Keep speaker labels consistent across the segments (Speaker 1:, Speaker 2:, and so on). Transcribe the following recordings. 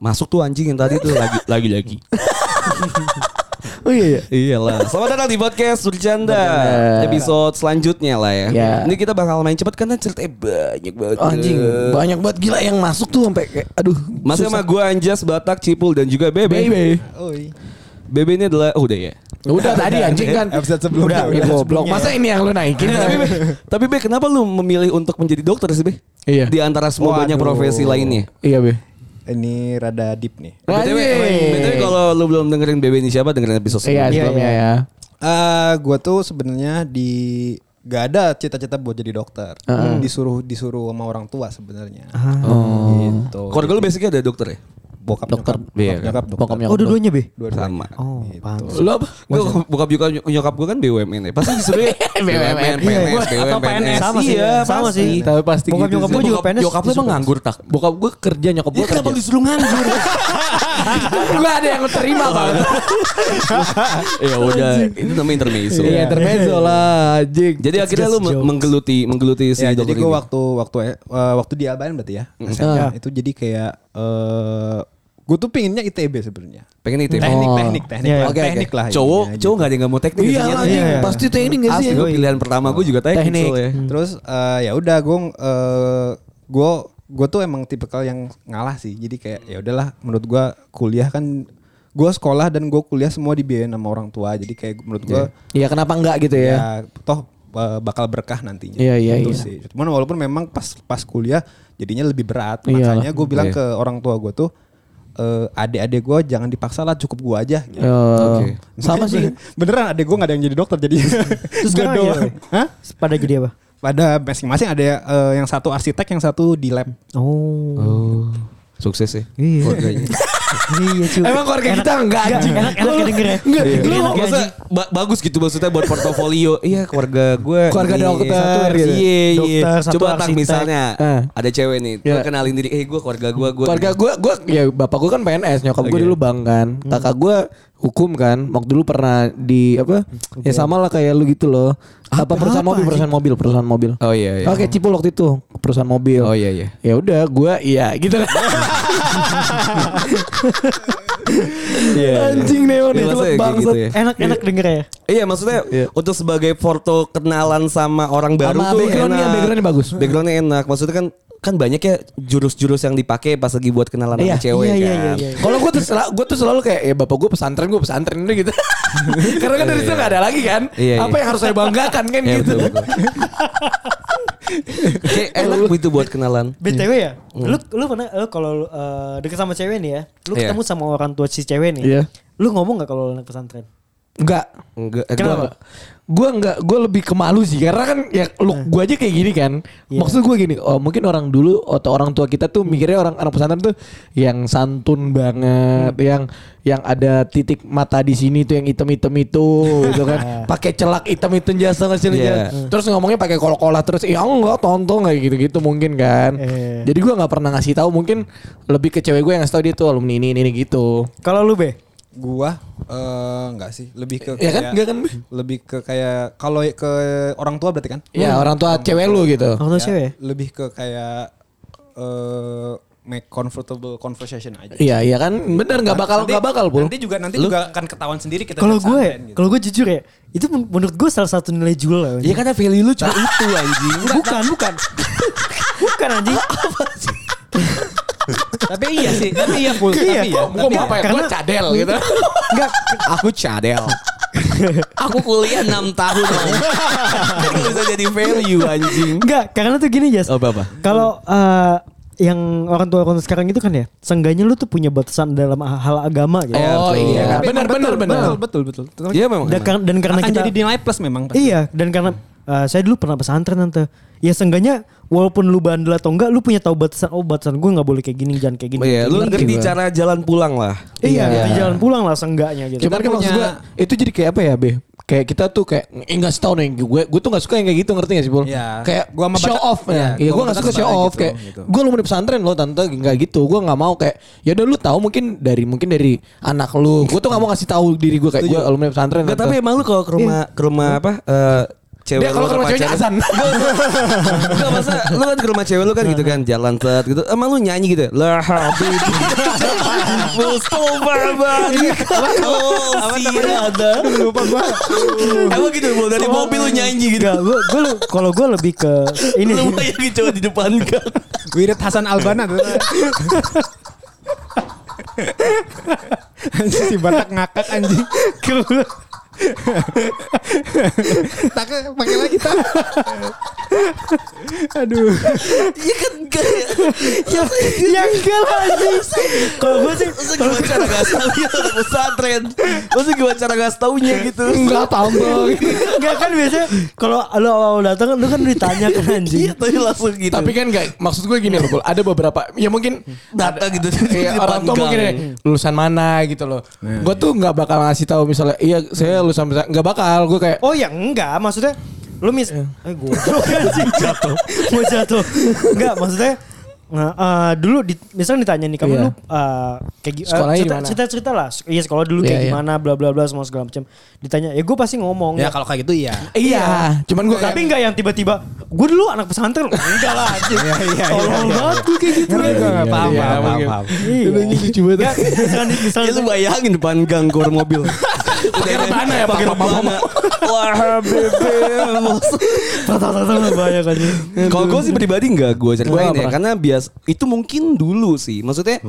Speaker 1: Masuk tuh anjing yang tadi tuh lagi lagi lagi.
Speaker 2: Oh iya. iya.
Speaker 1: Iyalah. Selamat datang di podcast Bercanda. Episode selanjutnya lah ya.
Speaker 2: Ya.
Speaker 1: Ini kita bakal main cepet karena ceritanya banyak banget.
Speaker 2: Oh, anjing banyak banget gila yang masuk tuh sampai kayak aduh.
Speaker 1: Masih sama gue Anjas, Batak, Cipul dan juga Bebe.
Speaker 2: Baby.
Speaker 1: Bebe ini adalah oh, udah ya.
Speaker 2: Udah tadi anjing kan.
Speaker 3: Episode sebelumnya.
Speaker 2: Udah, ya goblok. Masa ini yang lu naikin?
Speaker 1: tapi, Be, tapi Be kenapa lu memilih untuk menjadi dokter sih Be?
Speaker 2: Iya.
Speaker 1: Di antara semua
Speaker 3: Waduh.
Speaker 1: banyak profesi lainnya.
Speaker 2: Iya, Be.
Speaker 3: Ini rada deep nih.
Speaker 1: BTW,
Speaker 2: Anjing.
Speaker 1: BTW kalau lu belum dengerin Bebe ini siapa dengerin episode
Speaker 2: Iya,
Speaker 1: sebelumnya.
Speaker 2: sebelumnya ya.
Speaker 3: Eh, gue tuh sebenarnya di gak ada cita-cita buat jadi dokter. Disuruh disuruh sama orang tua sebenarnya. Gitu.
Speaker 1: Keluarga lu basicnya ada dokter ya?
Speaker 3: Bokap
Speaker 2: Dokter.
Speaker 3: nyokap,
Speaker 1: Iya,
Speaker 3: bokap nyokap dokter.
Speaker 2: Bokap
Speaker 4: Oh dua-duanya be?
Speaker 3: Dua
Speaker 1: Sama.
Speaker 4: Oh pantes.
Speaker 2: Lu apa?
Speaker 1: Gue buka buka nyokap gue kan BUMN ya. Pasti disuruh ya
Speaker 2: BUMN.
Speaker 1: PNS, BUMN,
Speaker 4: PNS. Sama sih.
Speaker 1: Iya,
Speaker 4: Sama sih.
Speaker 2: Tapi pasti
Speaker 4: Bokap
Speaker 2: gitu
Speaker 4: nyokap gue juga PNS.
Speaker 1: Nyokap lu emang nganggur tak?
Speaker 2: Bokap gue kerja, nyokap gue
Speaker 1: Ya kenapa
Speaker 2: kerja.
Speaker 1: disuruh nganggur?
Speaker 2: Gue ada yang terima bang.
Speaker 1: ya udah, itu namanya intermezzo.
Speaker 2: Iya, intermezzo lah, anjing.
Speaker 1: Jadi akhirnya lu menggeluti menggeluti si
Speaker 3: Ya, jadi
Speaker 1: dokter
Speaker 3: gue
Speaker 1: ini.
Speaker 3: waktu waktu eh, waktu di Albayan berarti ya. SMA, itu jadi kayak eh gue tuh pinginnya ITB sebenarnya.
Speaker 1: pengen itu.
Speaker 3: Teknik,
Speaker 2: Oh.
Speaker 3: teknik, teknik,
Speaker 4: Iya,
Speaker 3: lah,
Speaker 2: oke, oke.
Speaker 3: teknik lah.
Speaker 1: Cowok,
Speaker 3: intinya,
Speaker 1: cowok gak ada yang gak mau teknik.
Speaker 2: Iya
Speaker 1: biasanya.
Speaker 2: anjing,
Speaker 4: Iya.
Speaker 2: pasti teknik gak sih?
Speaker 1: Asli pilihan pertama gue juga teknik.
Speaker 2: Teknik.
Speaker 1: soalnya.
Speaker 3: Terus eh, ya udah gue gue gue tuh emang tipikal yang ngalah sih. Jadi kayak ya udahlah menurut gue kuliah kan gue sekolah dan gue kuliah semua dibiayain sama orang tua. Jadi kayak menurut gue
Speaker 2: Iya, kenapa enggak gitu
Speaker 3: ya.
Speaker 2: ya?
Speaker 3: toh eh, bakal berkah nantinya.
Speaker 2: Iya, iya,
Speaker 3: Itu
Speaker 2: iya.
Speaker 3: sih. Cuman walaupun memang pas pas kuliah jadinya lebih berat. Makanya gue bilang
Speaker 1: Iya.
Speaker 3: ke orang tua gue tuh eh, adik-adik gue jangan dipaksa lah cukup gue aja. Gitu.
Speaker 2: Oh,
Speaker 1: Oke.
Speaker 2: Sama sih.
Speaker 3: Beneran adik gue gak ada yang jadi dokter jadi.
Speaker 4: Terus sekarang
Speaker 3: doang. Hah?
Speaker 4: Pada jadi apa?
Speaker 3: Pada masing-masing ada eh, yang satu arsitek, yang satu di lab.
Speaker 4: Oh.
Speaker 1: Oh, sukses ya.
Speaker 4: Iya. Iya cuy.
Speaker 2: Emang keluarga kita enggak anjing.
Speaker 4: Enak enak denger ya.
Speaker 2: Enggak,
Speaker 1: Iya.
Speaker 2: lu
Speaker 4: Enak
Speaker 1: Masa ba- bagus gitu maksudnya buat portofolio. iya keluarga gue.
Speaker 2: Keluarga
Speaker 1: ini,
Speaker 2: dokter,
Speaker 1: Satu. Iya, iya.
Speaker 4: Dokter, satu
Speaker 1: Coba tak
Speaker 4: arsitek.
Speaker 1: misalnya
Speaker 2: Eh.
Speaker 1: ada cewek nih.
Speaker 2: Iya.
Speaker 1: Gue kenalin diri. Eh gue keluarga gue.
Speaker 2: keluarga gue gue ya bapak gue kan PNS nyokap gue dulu bang kan kakak gue hukum kan waktu dulu pernah di apa ya sama lah kayak lu gitu loh apa, perusahaan mobil perusahaan mobil perusahaan mobil
Speaker 1: Oh iya iya.
Speaker 2: oke cipul waktu itu perusahaan mobil
Speaker 1: Oh iya iya.
Speaker 2: ya udah gue iya gitu lah anjing nih emang
Speaker 1: Iya,
Speaker 2: nih
Speaker 1: maksudnya
Speaker 2: teluk
Speaker 1: kayak
Speaker 2: bangsat
Speaker 1: gitu ya.
Speaker 4: Enak enak denger ya.
Speaker 1: Iya maksudnya untuk sebagai foto kenalan sama orang baru
Speaker 2: Sama
Speaker 1: tuh
Speaker 2: backgroundnya,
Speaker 1: enak.
Speaker 2: backgroundnya bagus.
Speaker 1: Backgroundnya enak. Maksudnya kan kan banyak ya jurus-jurus yang dipakai pas lagi buat kenalan
Speaker 2: Iya,
Speaker 1: sama cewek
Speaker 4: iya,
Speaker 1: kan.
Speaker 4: iya, iya, iya.
Speaker 2: Kalau gue tuh selalu, gue tuh selalu kayak ya bapak gue pesantren gue pesantren udah gitu. Karena kan dari situ nggak ada lagi kan.
Speaker 1: Iya, iya.
Speaker 2: Apa yang harus saya banggakan kan
Speaker 1: Iya
Speaker 2: gitu.
Speaker 1: betul betul. Kayak enak gitu buat kenalan.
Speaker 4: BTW ya, lu lu pernah lu kalau uh, deket sama cewek nih ya, lu
Speaker 1: Iya.
Speaker 4: ketemu sama orang tua si cewek nih.
Speaker 2: Iya.
Speaker 4: Lu ngomong gak kalau lu anak pesantren?
Speaker 2: Enggak.
Speaker 1: Enggak. eh,
Speaker 2: Kenapa? Gue enggak, gue lebih ke malu sih karena kan ya look gue aja kayak gini kan.
Speaker 4: Iya.
Speaker 2: Maksud gue gini, oh mungkin orang dulu atau orang tua kita tuh mikirnya orang anak pesantren tuh yang santun banget, yang yang ada titik mata di sini tuh yang hitam-hitam itu gitu kan. Pakai celak hitam-hitam jasa nggak sih?
Speaker 1: Iya.
Speaker 2: Terus ngomongnya pakai kol-kolah terus, ya enggak tonton kayak gitu-gitu mungkin kan.
Speaker 4: Eh.
Speaker 2: Jadi gue nggak pernah ngasih tahu mungkin lebih ke cewek gue yang ngasih tahu dia tuh alumni ini ini, ini gitu.
Speaker 4: Kalau lu be?
Speaker 3: Gua eh enggak sih, lebih ke
Speaker 2: Ya kan?
Speaker 3: kayak-
Speaker 2: Enggak kan?
Speaker 3: lebih ke kayak kalau ke orang tua berarti kan?
Speaker 2: Ya orang tua cewek lu gitu.
Speaker 4: Orang tua
Speaker 3: Ya,
Speaker 4: cewek?
Speaker 3: Lebih ke kayak eh make comfortable conversation aja.
Speaker 2: Iya iya kan bener nggak bakal nggak bakal pul.
Speaker 3: Nanti juga nanti juga akan ketahuan sendiri kita
Speaker 4: Kalau gue,
Speaker 3: pesantren gitu.
Speaker 4: kalau gue jujur ya, itu men- menurut gue salah satu nilai jual lah.
Speaker 1: Iya karena value lu cuma itu anjing.
Speaker 4: bukan, bukan. bukan anjing.
Speaker 3: tapi iya sih, tapi iya full.
Speaker 4: Iya,
Speaker 3: tapi ya,
Speaker 4: kok-
Speaker 2: Gue
Speaker 3: tapi
Speaker 2: mau apa ya? Gue
Speaker 4: Karena-
Speaker 2: cadel gitu.
Speaker 4: Enggak,
Speaker 1: Aku cadel. Aku kuliah 6 tahun. Kan bisa jadi value anjing.
Speaker 4: enggak, karena tuh gini Jas.
Speaker 1: Oh, apa?
Speaker 4: Kalau eh, yang orang tua orang tua sekarang itu kan ya, seenggaknya lu tuh punya batasan dalam hal agama gitu.
Speaker 2: Oh
Speaker 1: betul.
Speaker 2: iya, benar benar
Speaker 3: betul,
Speaker 2: benar.
Speaker 3: Betul, betul, betul.
Speaker 1: Iya memang.
Speaker 4: Dan,
Speaker 1: emang.
Speaker 4: kar- dan karena
Speaker 3: akan
Speaker 4: kita
Speaker 3: jadi nilai plus memang. pasti.
Speaker 4: Iya, dan karena eh, saya dulu pernah pesantren tante. Ya seenggaknya walaupun lu bandel atau enggak, lu punya tahu batasan. Oh batasan gue nggak boleh kayak gini, jangan kayak gini.
Speaker 1: Iya, lu
Speaker 2: Ngerti
Speaker 1: ngerti cara jalan pulang lah.
Speaker 4: Iya,
Speaker 2: Iya.
Speaker 4: di jalan pulang lah seenggaknya gitu.
Speaker 2: Cuman kan maksud gue itu jadi kayak apa ya be? Kayak kita tuh kayak eh, nggak tahu nih gue gue tuh nggak suka yang kayak gitu ngerti gak sih Bul?
Speaker 3: Iya.
Speaker 2: Kayak
Speaker 3: Gua sama
Speaker 2: show off
Speaker 3: iya,
Speaker 2: ya. Iya
Speaker 3: gua
Speaker 2: gue nggak suka show off
Speaker 3: gitu,
Speaker 2: kayak
Speaker 3: gitu.
Speaker 2: gue lu mau di pesantren lo tante nggak gitu. Gue nggak mau kayak ya udah lu tahu mungkin dari mungkin dari anak lu. Gue tuh nggak mau ngasih tahu diri gue kayak gue lu mau di pesantren.
Speaker 1: Enggak, tapi emang lu kalau ke rumah ke rumah apa eh, cewek
Speaker 2: Dia kalau
Speaker 1: lu
Speaker 2: ke rumah ceweknya azan.
Speaker 1: Enggak masa lu kan ke rumah cewek lu kan gitu kan jalan set gitu. Emang lu nyanyi gitu. La habibi. Mustafa balik. Oh, si ada.
Speaker 3: Lupa gua.
Speaker 1: Emang gitu Bol dari mobil lu nyanyi gitu.
Speaker 4: Gue gue kalau gue lebih ke ini.
Speaker 1: Lu bayangin coba di depan kan.
Speaker 3: Wirid Hasan Albana tuh. Anjing si Batak ngakak anjing. Tak pakai lagi tak. Aduh.
Speaker 1: Iya kan kayak ya
Speaker 4: ya enggak lah anjing. Kalau gue sih
Speaker 1: Masa gimana cara gak taunya anak pesantren Masa gimana cara gak taunya gitu
Speaker 2: Enggak tampol.
Speaker 4: enggak kan biasanya kalau lu awal datang lu kan ditanya kan anjing.
Speaker 1: Iya tapi langsung gitu
Speaker 2: Tapi kan enggak maksud gue gini loh. Ada beberapa ya mungkin
Speaker 1: Data gitu
Speaker 2: Iya, orang tua mungkin ya, lulusan mana gitu loh. gue tuh nggak bakal ngasih tahu misalnya iya saya lulusan pesantren nggak bakal gue kayak
Speaker 4: Oh ya enggak, maksudnya lu mis eh gue anjing jatuh. Mau jatuh. Enggak, maksudnya Nah, eh, dulu di, misalnya ditanya nih kamu
Speaker 2: Iya.
Speaker 4: lu eh, kayak
Speaker 2: Sekolahnya
Speaker 4: cerita,
Speaker 2: mana?
Speaker 4: cerita cerita lah iya sekolah dulu kayak
Speaker 2: Iya, iya.
Speaker 4: gimana bla bla bla semua segala macam ditanya ya gue pasti ngomong
Speaker 3: Ya kalau kayak gitu iya.
Speaker 2: iya cuman gue kayak
Speaker 4: tapi enggak yang tiba-tiba gue dulu anak pesantren enggak lah
Speaker 3: Iya iya iya.
Speaker 4: tolol banget gue kayak gitu
Speaker 3: nggak paham
Speaker 2: Iya,
Speaker 3: paham paham.
Speaker 4: Iya.
Speaker 2: Ini lucu banget.
Speaker 4: Enggak, misalnya
Speaker 1: Ya
Speaker 4: misalnya
Speaker 1: lu bayangin depan gang gor mobil
Speaker 2: Pakai rebana ya,
Speaker 1: Pakai
Speaker 2: Pak, Pak, Pak,
Speaker 1: rebana Wah bebe
Speaker 4: tata-tata banyak aja
Speaker 1: Kalau gue sih pribadi nggak gue ceritain
Speaker 2: Gua
Speaker 1: ya. Karena bias Itu mungkin dulu sih Maksudnya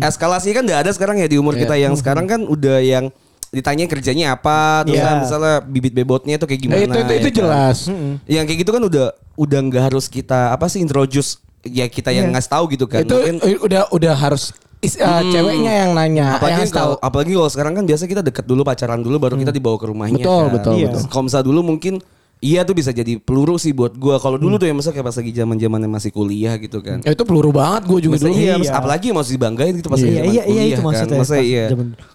Speaker 1: Eskalasinya kan udah ada sekarang ya Di umur
Speaker 2: Iya.
Speaker 1: kita yang sekarang kan Udah yang ditanya kerjanya apa terus
Speaker 4: Iya.
Speaker 1: kan misalnya bibit bebotnya tuh kayak gimana
Speaker 2: Eh, itu itu, itu
Speaker 1: ya kan.
Speaker 2: jelas.
Speaker 1: yang kayak gitu kan udah udah nggak harus kita apa sih introduce ya kita yang
Speaker 4: Iya.
Speaker 1: ngasih tahu gitu kan
Speaker 2: itu
Speaker 1: Mungkin-
Speaker 2: udah udah harus is- eh, ceweknya yang nanya, yang
Speaker 1: apalagi
Speaker 2: tahu.
Speaker 1: kalau apalagi kalau sekarang kan biasa kita deket dulu pacaran dulu baru kita dibawa ke rumahnya
Speaker 2: Betul,
Speaker 1: kan.
Speaker 2: betul,
Speaker 4: Iya.
Speaker 2: betul.
Speaker 1: kalau misalnya dulu mungkin iya tuh bisa jadi peluru sih buat gua kalau dulu tuh ya masa kayak pas lagi zaman zamannya masih kuliah gitu kan
Speaker 2: Ya, itu peluru banget gue juga
Speaker 1: Masa
Speaker 2: dulu.
Speaker 1: iya,
Speaker 4: Iya.
Speaker 1: apalagi masih dibanggain gitu pas
Speaker 4: Iya,
Speaker 1: lagi zaman
Speaker 4: iya, iya,
Speaker 1: kuliah
Speaker 4: itu
Speaker 1: kan.
Speaker 4: maksudnya,
Speaker 1: Masa
Speaker 4: pas
Speaker 1: iya.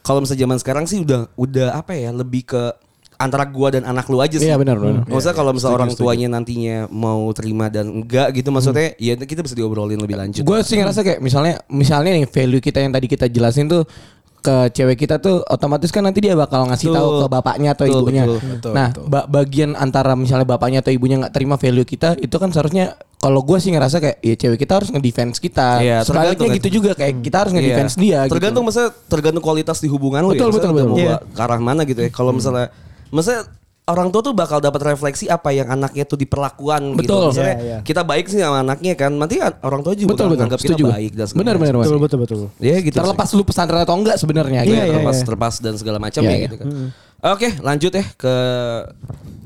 Speaker 1: Kalau misalnya zaman sekarang sih udah udah apa ya lebih ke antara gua dan anak lu aja sih.
Speaker 2: Iya, benar, benar.
Speaker 1: Maksudnya kalau misalnya orang tuanya nantinya mau terima dan enggak gitu maksudnya ya kita bisa diobrolin lebih lanjut.
Speaker 2: Gue sih ngerasa kayak misalnya misalnya nih value kita yang tadi kita jelasin tuh ke cewek kita tuh otomatis kan nanti dia bakal ngasih
Speaker 1: Betul.
Speaker 2: tahu ke bapaknya atau
Speaker 1: Betul,
Speaker 2: ibunya.
Speaker 1: betul,
Speaker 3: betul,
Speaker 2: nah,
Speaker 3: betul.
Speaker 2: ba- bagian antara misalnya bapaknya atau ibunya nggak terima value kita itu kan seharusnya kalau gue sih ngerasa kayak ya cewek kita harus ngedefense kita.
Speaker 1: Iya,
Speaker 2: Sebaliknya
Speaker 1: tergantung
Speaker 2: gitu
Speaker 1: kan.
Speaker 2: juga kayak kita harus
Speaker 1: Iya.
Speaker 2: ngedefense dia.
Speaker 1: Tergantung
Speaker 2: gitu.
Speaker 1: masa tergantung kualitas di hubungan lu
Speaker 2: Betul,
Speaker 1: ya.
Speaker 2: betul,
Speaker 1: Misalnya
Speaker 2: betul.
Speaker 1: udah
Speaker 4: Iya.
Speaker 1: ke arah mana gitu ya. Kalau misalnya masa orang tua tuh bakal dapat refleksi apa yang anaknya tuh diperlakuan gitu.
Speaker 2: Betul.
Speaker 1: Misalnya
Speaker 4: Iya, iya.
Speaker 1: kita baik sih sama anaknya kan, nanti orang tua juga
Speaker 2: Betul,
Speaker 1: bakal
Speaker 2: betul.
Speaker 1: nganggap kita baik dan segala
Speaker 2: Benar,
Speaker 1: macam.
Speaker 2: benar, Mas.
Speaker 4: betul betul betul
Speaker 1: Ya gitu. sih.
Speaker 2: Terlepas lu pesantren atau enggak sebenarnya.
Speaker 4: Iya,
Speaker 2: gitu.
Speaker 4: iya.
Speaker 1: terlepas terlepas dan segala macam
Speaker 2: Iya,
Speaker 1: ya
Speaker 2: iya.
Speaker 1: gitu kan. Oke, lanjut ya ke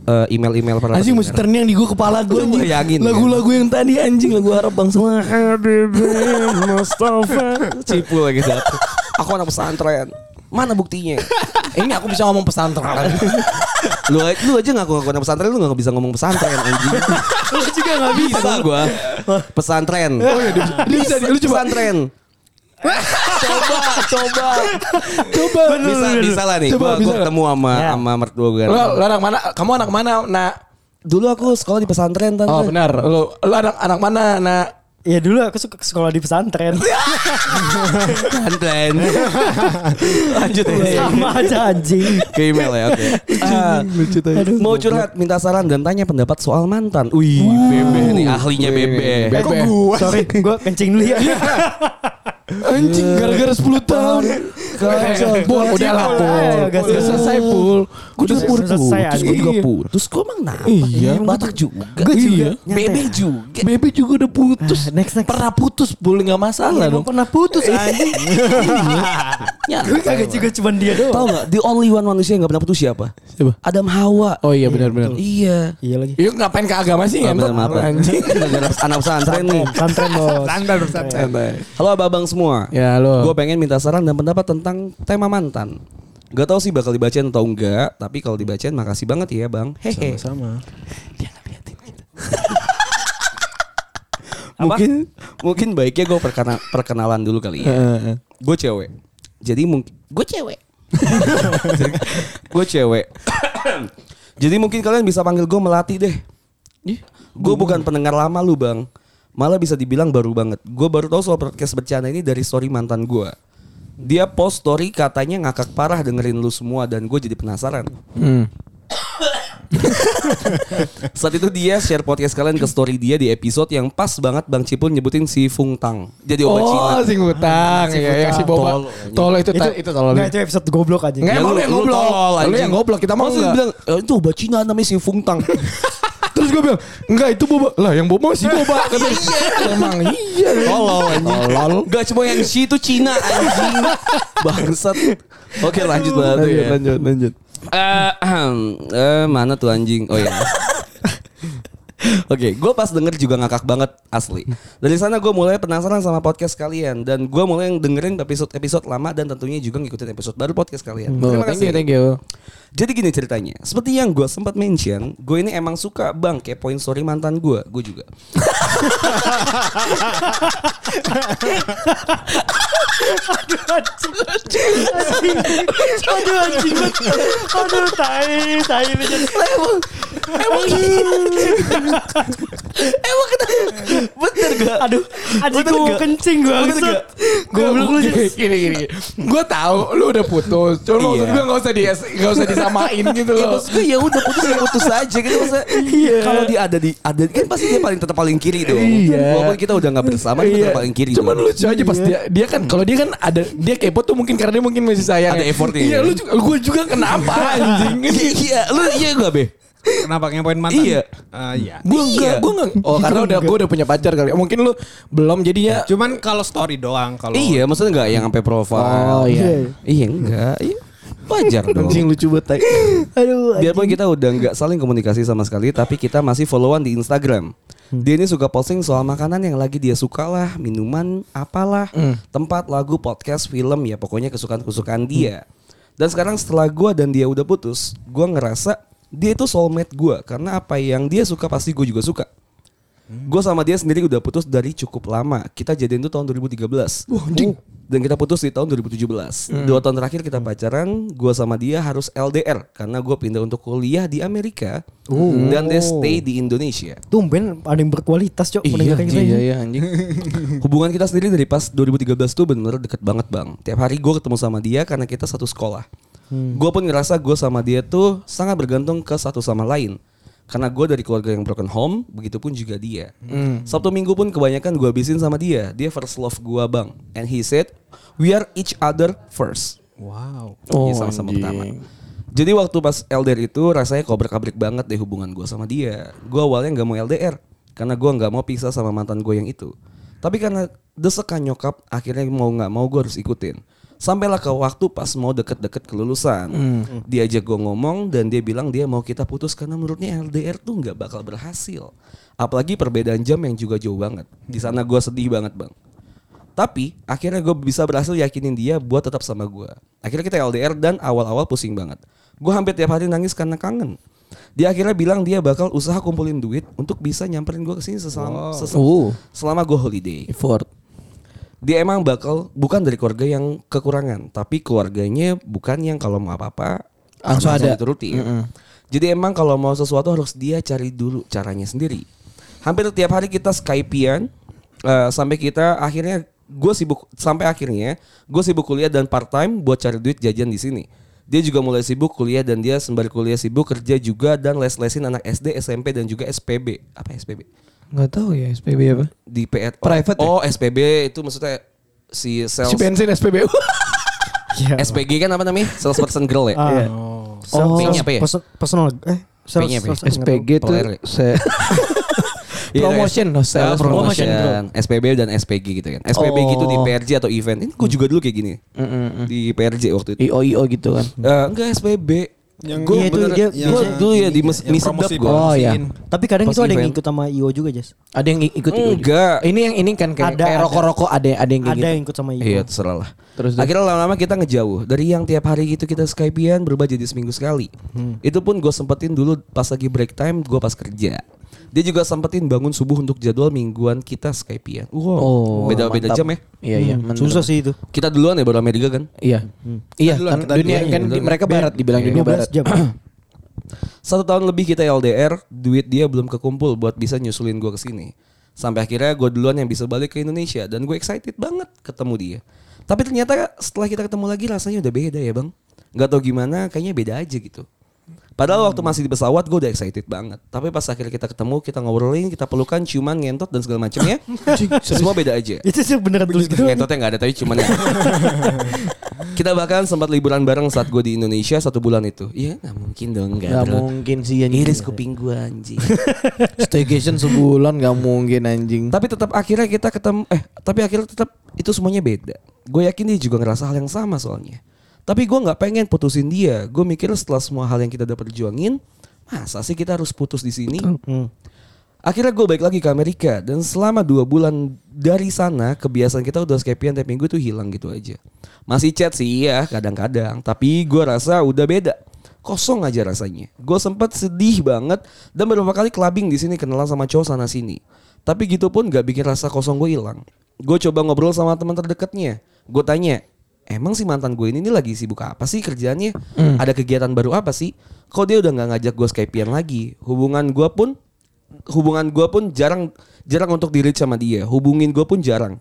Speaker 1: eh, email-email para
Speaker 2: Anjing mesti terngiang di gue kepala gue
Speaker 1: Lu bayangin, kan?
Speaker 2: Lagu-lagu yang tadi anjing lagu harap bangsa.
Speaker 1: Mustafa Cipu lagi datang. Aku anak pesantren. Mana buktinya?
Speaker 2: Ini aku bisa ngomong pesantren.
Speaker 1: lu, lu aja ngaku ngaku anak pesantren lu gak bisa ngomong pesantren anjing.
Speaker 4: lu juga nggak bisa
Speaker 1: bisa gua. Pesantren.
Speaker 2: Oh iya, dia, dia bisa lu coba.
Speaker 1: pesantren. coba, coba.
Speaker 2: Coba.
Speaker 1: Bisa, bisa lah nih.
Speaker 2: Coba,
Speaker 1: gua,
Speaker 2: bisa
Speaker 1: gua
Speaker 2: nggak?
Speaker 1: ketemu sama
Speaker 4: Ya.
Speaker 1: sama mertua gue.
Speaker 2: Lo, lo anak mana? Kamu anak mana? Nak.
Speaker 1: Dulu aku sekolah di pesantren tante.
Speaker 2: Oh benar. Lo, lo anak anak mana? Nak.
Speaker 4: Ya dulu aku suka sekolah di pesantren
Speaker 1: Pesantren. Lanjut ya.
Speaker 4: sama aja anjing
Speaker 1: Ke email ya, oke. Ah, mau curhat, minta saran dan tanya pendapat soal mantan. Wih, Bebe nih ahlinya Bebe.
Speaker 2: Bebe.
Speaker 4: Kok gua? Sorry, gua kencing dulu ya.
Speaker 2: Anjing gara-gara 10 tahun. Pul, udah lah Pul. Udah selesai Pul.
Speaker 1: Gue juga putus,
Speaker 4: selesai,
Speaker 1: gue
Speaker 4: anjing.
Speaker 1: juga putus. Gue emang kenapa?
Speaker 2: Iya.
Speaker 1: Batak juga.
Speaker 2: Gue juga.
Speaker 1: Bebe juga.
Speaker 2: Bebe juga udah putus.
Speaker 4: Ah, next, next.
Speaker 2: Pernah putus Pul nggak masalah
Speaker 4: Emang
Speaker 2: dong.
Speaker 4: pernah putus anjing. Gue kagak juga cuma dia doang.
Speaker 1: Tahu nggak? The only one manusia yang gak pernah putus siapa?
Speaker 2: Siapa?
Speaker 1: Adam Hawa.
Speaker 2: Oh iya benar-benar.
Speaker 1: Iya.
Speaker 4: Iya lagi.
Speaker 2: Yuk ngapain ke agama sih?
Speaker 1: Maaf, ya.
Speaker 2: Anjing.
Speaker 1: Anak pesantren nih.
Speaker 4: Pesantren bos.
Speaker 3: Standar pesantren.
Speaker 1: Halo abang semua.
Speaker 2: Ya lo.
Speaker 1: Gue pengen minta saran dan pendapat tentang tema mantan. Gak tahu sih bakal dibacain atau enggak, tapi kalau dibacain makasih banget ya bang. Hehe.
Speaker 3: Sama.
Speaker 2: Dia liatin kita.
Speaker 1: mungkin mungkin baiknya gue perkena, perkenalan dulu kali ya. gue cewek. Jadi mungkin gue cewek. gue cewek. Jadi mungkin kalian bisa panggil gue melati deh. Gue bukan pendengar lama lu bang. Malah bisa dibilang baru banget. Gue baru tahu soal podcast bercanda ini dari story mantan gue. Dia post story katanya ngakak parah dengerin lu semua dan gue jadi penasaran.
Speaker 2: Hmm.
Speaker 1: Saat itu dia share podcast kalian ke story dia di episode yang pas banget Bang Cipul nyebutin si Fung Tang. Jadi obat Cina.
Speaker 2: Oh, si ngutang.
Speaker 4: Si
Speaker 2: Ya, yang si. Boba.
Speaker 1: Tol.
Speaker 2: Tolol itu ta- itu tolol.
Speaker 4: Enggak itu episode goblok aja.
Speaker 2: Nggak,
Speaker 1: Ya, lu-
Speaker 2: lu yang
Speaker 1: lu
Speaker 2: goblok.
Speaker 1: tolol,
Speaker 2: Lu
Speaker 1: anjing.
Speaker 2: yang goblok. Kita mau
Speaker 1: Maksud
Speaker 2: enggak.
Speaker 1: bilang, "Eh, itu obat Cina namanya si Fung Tang.
Speaker 2: Gue bilang, enggak itu boba. Lah yang boba si boba. Kata dia. Emang iya.
Speaker 1: Tolol.
Speaker 2: Tolol.
Speaker 1: Gak cuma yang si itu Cina anjing. Bangsat. Oke lanjut banget ya.
Speaker 2: lanjut, lanjut.
Speaker 1: Eh, ahem. eh, mana tuh anjing? Oh ya. Oke, gue pas denger juga ngakak banget asli. Dari sana gue mulai penasaran sama podcast kalian dan gue mulai dengerin episode-episode lama dan tentunya juga ngikutin episode baru podcast kalian.
Speaker 2: Oh, thank you, thank you.
Speaker 1: Jadi gini ceritanya, seperti yang gue sempat mention, gue ini emang suka bang kepoin story mantan gue, gue juga.
Speaker 4: Aduh anjing. Aduh tai, tai lu jadi.
Speaker 1: Emang emang emang kita bener gak?
Speaker 4: Aduh,
Speaker 1: Bener
Speaker 4: gue
Speaker 1: gak?
Speaker 4: kencing gue.
Speaker 1: Gak?
Speaker 4: Goblok lu jadi.
Speaker 2: gini gini. Gue tahu lu udah putus. Cuma
Speaker 1: Iya.
Speaker 2: maksud gue nggak usah di nggak usah disamain gitu
Speaker 1: Ya
Speaker 2: loh.
Speaker 1: maksud gue ya udah putus ya putus aja gitu maksudnya. Kalau dia ada di ada kan pasti dia paling tetap paling kiri dong.
Speaker 2: Iya.
Speaker 1: Walaupun kita udah nggak bersama dia tetap paling kiri.
Speaker 2: Cuman lucu aja pas dia dia kan kalau dia kan ada dia kepo tuh mungkin karena dia mungkin masih sayang.
Speaker 1: Ada effortnya.
Speaker 2: Iya, lu juga gue juga kenapa anjing?
Speaker 1: Iya, iya, lu iya gak be?
Speaker 3: Kenapa ngepoin mantan?
Speaker 1: Iya.
Speaker 3: Ah, iya.
Speaker 2: Gue
Speaker 1: Iya.
Speaker 2: enggak, gue enggak. Oh, karena udah gue udah punya pacar kali. Mungkin lu belum jadinya
Speaker 3: Cuman kalau story doang kalau
Speaker 1: Iya, maksudnya nggak yang sampai profile.
Speaker 2: Oh iya.
Speaker 1: Iya enggak. Iya. Wajar dong.
Speaker 2: Anjing lucu banget.
Speaker 4: Aduh.
Speaker 1: Biarpun kita udah nggak saling komunikasi sama sekali, tapi kita masih followan di Instagram. Dia ini suka posting soal makanan yang lagi dia suka lah, minuman, apalah, tempat, lagu, podcast, film, ya pokoknya kesukaan-kesukaan dia. Dan sekarang setelah gua dan dia udah putus, gua ngerasa dia itu soulmate gua karena apa yang dia suka pasti gue juga suka. Gue sama dia sendiri udah putus dari cukup lama. Kita jadian itu tahun 2013. Dan kita putus di tahun 2017. Dua tahun terakhir kita pacaran. Gue sama dia harus LDR karena gue pindah untuk kuliah di Amerika dan dia stay di Indonesia.
Speaker 4: Tumben ada yang berkualitas cok mendengarkan kita.
Speaker 2: iya iya anjing.
Speaker 1: Hubungan kita sendiri dari pas 2013 tuh bener-bener deket banget bang. Tiap hari gue ketemu sama dia karena kita satu sekolah. Gue pun ngerasa gue sama dia tuh sangat bergantung ke satu sama lain. Karena gue dari keluarga yang broken home, begitupun juga dia. Sabtu minggu pun kebanyakan gue habisin sama dia. Dia first love gue bang. And he said, we are each other first.
Speaker 3: Wow.
Speaker 2: Oh,
Speaker 1: Iya, sama-sama pertama. Jadi waktu pas LDR itu rasanya kobrak-abrik banget deh hubungan gue sama dia. Gue awalnya nggak mau LDR karena gue nggak mau pisah sama mantan gue yang itu. Tapi karena desekan nyokap, akhirnya mau nggak mau gue harus ikutin. Sampailah ke waktu pas mau deket-deket kelulusan. Diajak gue ngomong dan dia bilang dia mau kita putus karena menurutnya LDR tuh nggak bakal berhasil. Apalagi perbedaan jam yang juga jauh banget. Di sana gue sedih banget bang. Tapi akhirnya gue bisa berhasil yakinin dia buat tetap sama gue. Akhirnya kita LDR dan awal-awal pusing banget. Gue hampir tiap hari nangis karena kangen. Dia akhirnya bilang dia bakal usaha kumpulin duit untuk bisa nyamperin gue ke sini seselama, sesel-
Speaker 2: Oh.
Speaker 1: selama gue holiday.
Speaker 2: Effort.
Speaker 1: Dia emang bakal bukan dari keluarga yang kekurangan, tapi keluarganya bukan yang kalau mau apa-apa
Speaker 2: Langsung ada.
Speaker 1: dituruti. Jadi emang kalau mau sesuatu harus dia cari dulu caranya sendiri. Hampir tiap hari kita Skypean eh, sampai kita akhirnya gue sibuk sampai akhirnya gue sibuk kuliah dan part time buat cari duit jajan di sini. Dia juga mulai sibuk kuliah dan dia sembari kuliah sibuk kerja juga dan les-lesin anak SD, SMP dan juga SPB. Apa SPB?
Speaker 2: Enggak tahu ya SPB apa.
Speaker 1: Di PR
Speaker 2: Private ya?
Speaker 1: Oh, SPB itu maksudnya si sales
Speaker 2: Si bensin SPBU.
Speaker 4: Iya.
Speaker 1: SPG kan apa namanya? Salesperson girl ya?
Speaker 4: Ah.
Speaker 2: Iya.
Speaker 4: Sel-
Speaker 1: Oh.
Speaker 4: sales-
Speaker 1: P-nya apa ya?
Speaker 4: perso- Personal eh sales-
Speaker 1: P-nya apa ya?
Speaker 4: sales-
Speaker 2: SPG tuh
Speaker 1: Peler ya?
Speaker 2: se
Speaker 1: Iya,
Speaker 2: promotion loh,
Speaker 1: Ah,
Speaker 2: sales
Speaker 1: promotion.
Speaker 4: promotion,
Speaker 1: SPB dan SPG gitu kan. SPB
Speaker 2: Oh.
Speaker 1: gitu di PRJ atau event. Ini gue juga dulu kayak gini. Di PRJ waktu itu.
Speaker 2: IO IO gitu kan.
Speaker 1: Eh, enggak SPB.
Speaker 3: Yang
Speaker 1: gue
Speaker 4: Iya, itu dia-
Speaker 1: gue dulu ya di mes, mie sedap gue.
Speaker 2: Oh,
Speaker 3: promosiin.
Speaker 4: Tapi kadang
Speaker 1: Pas
Speaker 4: itu ada yang ikut sama IO juga, Jas.
Speaker 2: Ada yang ikut ikut.
Speaker 1: Enggak.
Speaker 2: Ini yang ini kan kayak,
Speaker 4: Ada,
Speaker 2: kayak
Speaker 4: ada.
Speaker 2: rokok-rokok ada ada yang
Speaker 4: Ada
Speaker 2: gitu.
Speaker 4: yang ikut sama IO.
Speaker 1: Iya terserah lah.
Speaker 2: Terus.
Speaker 1: Akhirnya lama-lama kita ngejauh Dari yang tiap hari itu kita Skypean Berubah jadi seminggu sekali Itu pun gue sempetin dulu Pas lagi break time Gue pas kerja Dia juga sempetin bangun subuh untuk jadwal mingguan kita Skype-an. Wow,
Speaker 2: Oh,
Speaker 1: beda-beda
Speaker 2: mantap.
Speaker 1: jam ya.
Speaker 2: Iya iya.
Speaker 4: Hmm, susah sih itu.
Speaker 1: Kita duluan ya baru Amerika kan.
Speaker 2: Iya. Iya
Speaker 3: duluan,
Speaker 2: kan dunia
Speaker 3: duluan.
Speaker 2: kan di- mereka barat dibilang dunia
Speaker 4: 15
Speaker 2: barat.
Speaker 4: jam.
Speaker 1: Satu tahun lebih kita LDR, duit dia belum kekumpul buat bisa nyusulin gue ke sini. Sampai akhirnya gue duluan yang bisa balik ke Indonesia dan gue excited banget ketemu dia. Tapi ternyata setelah kita ketemu lagi rasanya udah beda ya bang. Gak tau gimana, kayaknya beda aja gitu. Padahal waktu masih di pesawat gue udah excited banget. Tapi pas akhirnya kita ketemu, kita ngobrolin, kita pelukan, cuman ngentot dan segala macamnya. semua beda aja.
Speaker 4: Itu sih beneran tulis gitu.
Speaker 1: Ngentotnya gak ada tapi cuman ya. kita bahkan sempat liburan bareng saat gue di Indonesia satu bulan itu. Iya gak mungkin dong gak,
Speaker 2: Gak
Speaker 1: bro.
Speaker 2: mungkin sih anjing.
Speaker 1: Iris kuping gue anjing.
Speaker 2: Staycation sebulan gak mungkin anjing.
Speaker 1: tapi tetap akhirnya kita ketemu eh tapi akhirnya tetap itu semuanya beda. Gue yakin dia juga ngerasa hal yang sama soalnya. Tapi gue nggak pengen putusin dia. Gue mikir setelah semua hal yang kita udah perjuangin, masa sih kita harus putus di sini?
Speaker 4: Hmm.
Speaker 1: Akhirnya gue balik lagi ke Amerika dan selama dua bulan dari sana kebiasaan kita udah skypean tiap minggu tuh hilang gitu aja. Masih chat sih iya kadang-kadang, tapi gue rasa udah beda. Kosong aja rasanya. Gue sempat sedih banget dan beberapa kali clubbing di sini kenalan sama cowok sana sini. Tapi gitu pun gak bikin rasa kosong gue hilang. Gue coba ngobrol sama teman terdekatnya. Gue tanya, emang si mantan gue ini nih lagi sibuk apa sih kerjaannya? Ada kegiatan baru apa sih? Kok dia udah nggak ngajak gue skypean lagi? Hubungan gue pun hubungan gue pun jarang jarang untuk diri sama dia hubungin gue pun jarang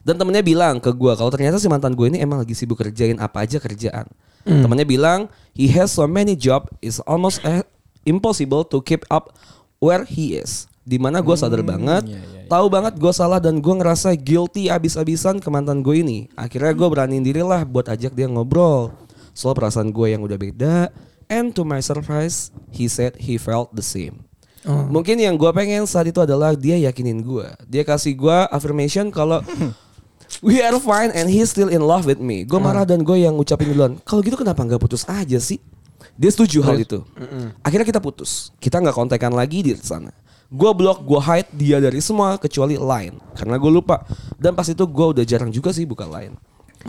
Speaker 1: dan temennya bilang ke gue kalau ternyata si mantan gue ini emang lagi sibuk kerjain apa aja kerjaan temennya bilang he has so many job is almost eh, impossible to keep up where he is di mana gue sadar banget tahu banget gue salah dan gue ngerasa guilty abis-abisan ke mantan gue ini akhirnya gue beraniin diri lah buat ajak dia ngobrol soal perasaan gue yang udah beda and to my surprise he said he felt the same Mungkin yang gue pengen saat itu adalah dia yakinin gue. Dia kasih gue affirmation kalau we are fine and he's still in love with me. Gue marah dan gue yang ngucapin duluan. Kalau gitu kenapa nggak putus aja sih? Dia setuju hal itu. Akhirnya kita putus. Kita nggak kontekan lagi di sana. Gue blok, gue hide dia dari semua kecuali line karena gue lupa. Dan pas itu gue udah jarang juga sih buka line.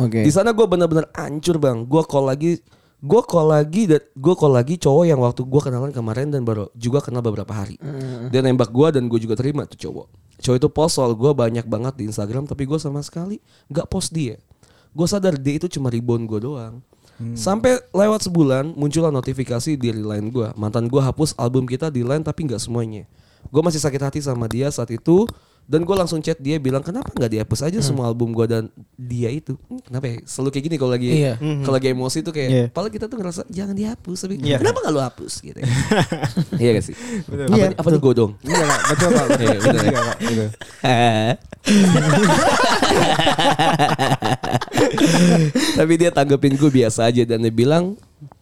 Speaker 2: Oke.
Speaker 1: Di sana gue bener-bener hancur bang. Gue call lagi, gue call lagi dan gue call lagi cowok yang waktu gue kenalan kemarin dan baru juga kenal beberapa hari. Dia nembak gue dan gue juga terima tuh cowok. Cowok itu post soal gue banyak banget di Instagram tapi gue sama sekali nggak post dia. Gue sadar dia itu cuma rebound gue doang. Sampai lewat sebulan muncullah notifikasi di line gue. Mantan gue hapus album kita di line tapi nggak semuanya. Gue masih sakit hati sama dia saat itu dan gue langsung chat dia bilang kenapa nggak dihapus aja semua album gue dan dia itu Hmm, kenapa ya selalu kayak gini kalau lagi
Speaker 2: Iya.
Speaker 1: kalau lagi emosi tuh kayak
Speaker 4: Iya.
Speaker 1: padahal kita tuh ngerasa jangan dihapus tapi
Speaker 4: Iya.
Speaker 1: kenapa nggak lu hapus gitu ya. iya gak sih apa,
Speaker 4: Iya,
Speaker 1: apa tuh godong
Speaker 3: Iya pak, betul pak. Betul,
Speaker 1: Iya, betul.
Speaker 3: Iya, betul.
Speaker 1: tapi dia tanggepin gue biasa aja dan dia bilang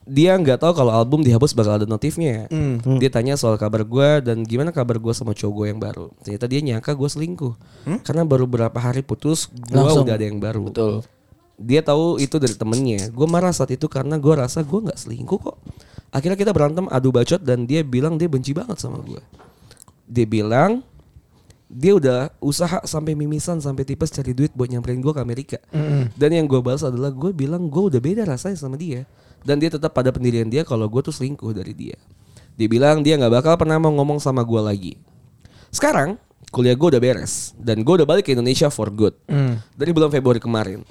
Speaker 1: dia nggak tahu kalau album dihapus bakal ada notifnya. Dia tanya soal kabar gue dan gimana kabar gue sama cowok gue yang baru. Ternyata dia nyangka gue selingkuh karena baru berapa hari putus gue udah ada yang baru.
Speaker 2: Betul.
Speaker 1: Dia tahu itu dari temennya. Gue marah saat itu karena gue rasa gue nggak selingkuh kok. Akhirnya kita berantem adu bacot dan dia bilang dia benci banget sama gue. Dia bilang dia udah usaha sampai mimisan sampai tipes cari duit buat nyamperin gue ke Amerika. Dan yang gue balas adalah gue bilang gue udah beda rasanya sama dia. Dan dia tetap pada pendirian dia kalau gue tuh selingkuh dari dia. Dia bilang dia nggak bakal pernah mau ngomong sama gue lagi. Sekarang kuliah gue udah beres dan gue udah balik ke Indonesia for good. Dari bulan Februari kemarin.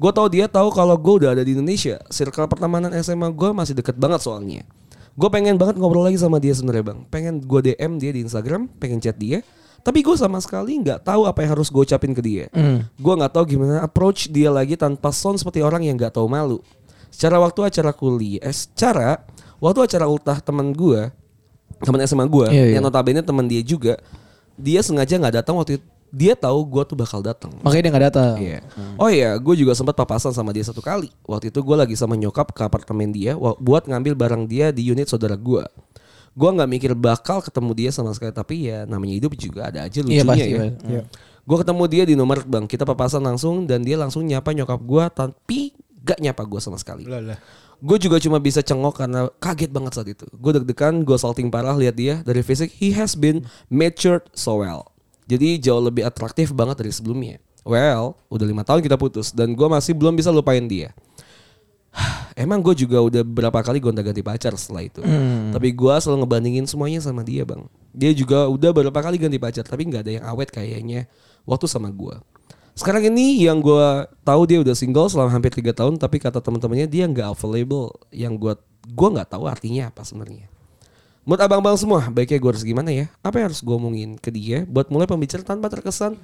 Speaker 1: Gue tahu dia tahu kalau gue udah ada di Indonesia. Circle pertemanan SMA gue masih deket banget soalnya. Gue pengen banget ngobrol lagi sama dia sebenarnya bang. Pengen gue DM dia di Instagram, pengen chat dia. Tapi gue sama sekali nggak tahu apa yang harus gue ucapin ke dia. Gue nggak tahu gimana approach dia lagi tanpa sound seperti orang yang nggak tahu malu. Secara waktu acara kuliah, eh, secara waktu acara ultah teman gue, teman SMA gue,
Speaker 2: Iya, iya.
Speaker 1: yang notabene teman dia juga, dia sengaja nggak datang waktu itu. Dia tahu gue tuh bakal datang.
Speaker 2: Makanya dia gak datang.
Speaker 1: Iya. Oh iya, gue juga sempat papasan sama dia satu kali. Waktu itu gue lagi sama nyokap ke apartemen dia buat ngambil barang dia di unit saudara gue. Gue nggak mikir bakal ketemu dia sama sekali, tapi ya namanya hidup juga ada aja lucunya
Speaker 2: Iya, pasti,
Speaker 1: ya.
Speaker 4: Iya.
Speaker 1: Gue ketemu dia di nomor bang, kita papasan langsung dan dia langsung nyapa nyokap gue, tapi gak nyapa gue sama sekali. Gue juga cuma bisa cengok karena kaget banget saat itu. Gue deg-degan, gue salting parah lihat dia dari fisik. He has been matured so well. Jadi jauh lebih atraktif banget dari sebelumnya. Well, udah lima tahun kita putus dan gue masih belum bisa lupain dia. Emang gue juga udah berapa kali gonta-ganti pacar setelah itu. Tapi gue selalu ngebandingin semuanya sama dia bang. Dia juga udah beberapa kali ganti pacar tapi nggak ada yang awet kayaknya waktu sama gua. Sekarang ini yang gua tahu dia udah single selama hampir tiga tahun tapi kata teman-temannya dia nggak available. Yang gua gua nggak tahu artinya apa sebenarnya. Menurut abang-abang semua, baiknya gue harus gimana ya? Apa yang harus gue omongin ke dia buat mulai pembicaraan tanpa terkesan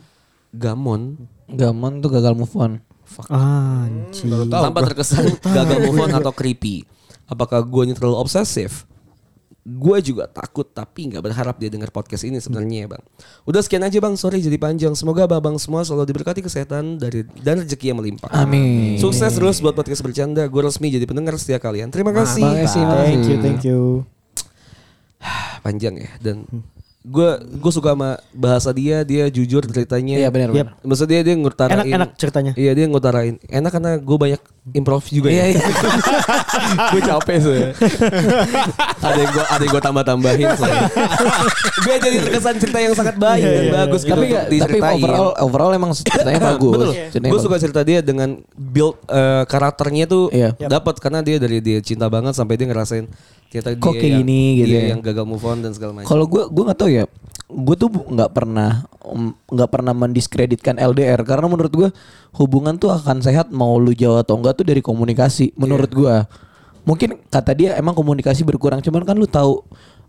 Speaker 1: gamon,
Speaker 2: Gamon tuh gagal move on.
Speaker 4: Anjing.
Speaker 1: tanpa terkesan gagal move on atau creepy. Apakah gue terlalu obsesif? Gue juga takut tapi nggak berharap dia dengar podcast ini sebenarnya ya bang. Udah sekian aja bang, sorry jadi panjang. Semoga abang semua selalu diberkati kesehatan dari dan rezeki yang melimpah.
Speaker 2: Amin.
Speaker 1: Sukses terus buat podcast bercanda. Gue resmi jadi pendengar setia kalian. Terima kasih.
Speaker 2: Makasih,
Speaker 4: Thank you,
Speaker 2: makasih.
Speaker 4: thank you.
Speaker 1: Panjang ya dan gue gue suka sama bahasa dia. Dia jujur ceritanya.
Speaker 2: Iya benar
Speaker 4: Yap.
Speaker 2: benar.
Speaker 1: Maksudnya dia ngutarain
Speaker 4: Enak-enak ceritanya.
Speaker 1: Iya dia ngutarain Enak karena gue banyak improv juga
Speaker 2: Iya
Speaker 1: ya
Speaker 2: iya. Gue capek sih.
Speaker 1: Ada yang gue ada yang gue tambah-tambahin soalnya Gue jadi terkesan cerita yang sangat baik
Speaker 4: Iya,
Speaker 1: dan
Speaker 4: iya,
Speaker 1: bagus gitu
Speaker 2: tapi tapi overall overall emang ceritanya bagus.
Speaker 1: Betul. Gue suka cerita dia dengan build eh, karakternya tuh
Speaker 2: Iya.
Speaker 1: dapat karena dia dari dia cinta banget sampai dia ngerasain ternyata
Speaker 2: Kok
Speaker 1: dia
Speaker 2: kayak
Speaker 1: yang,
Speaker 2: gini gitu
Speaker 1: dia
Speaker 2: ya.
Speaker 1: yang gagal move on dan segala macam.
Speaker 2: Kalau gue gue nggak tahu ya. Gue tuh nggak pernah nggak pernah mendiskreditkan LDR karena menurut gue hubungan tuh akan sehat mau lu jauh atau enggak tuh dari komunikasi. Menurut gue mungkin kata dia emang komunikasi berkurang cuman kan lu tahu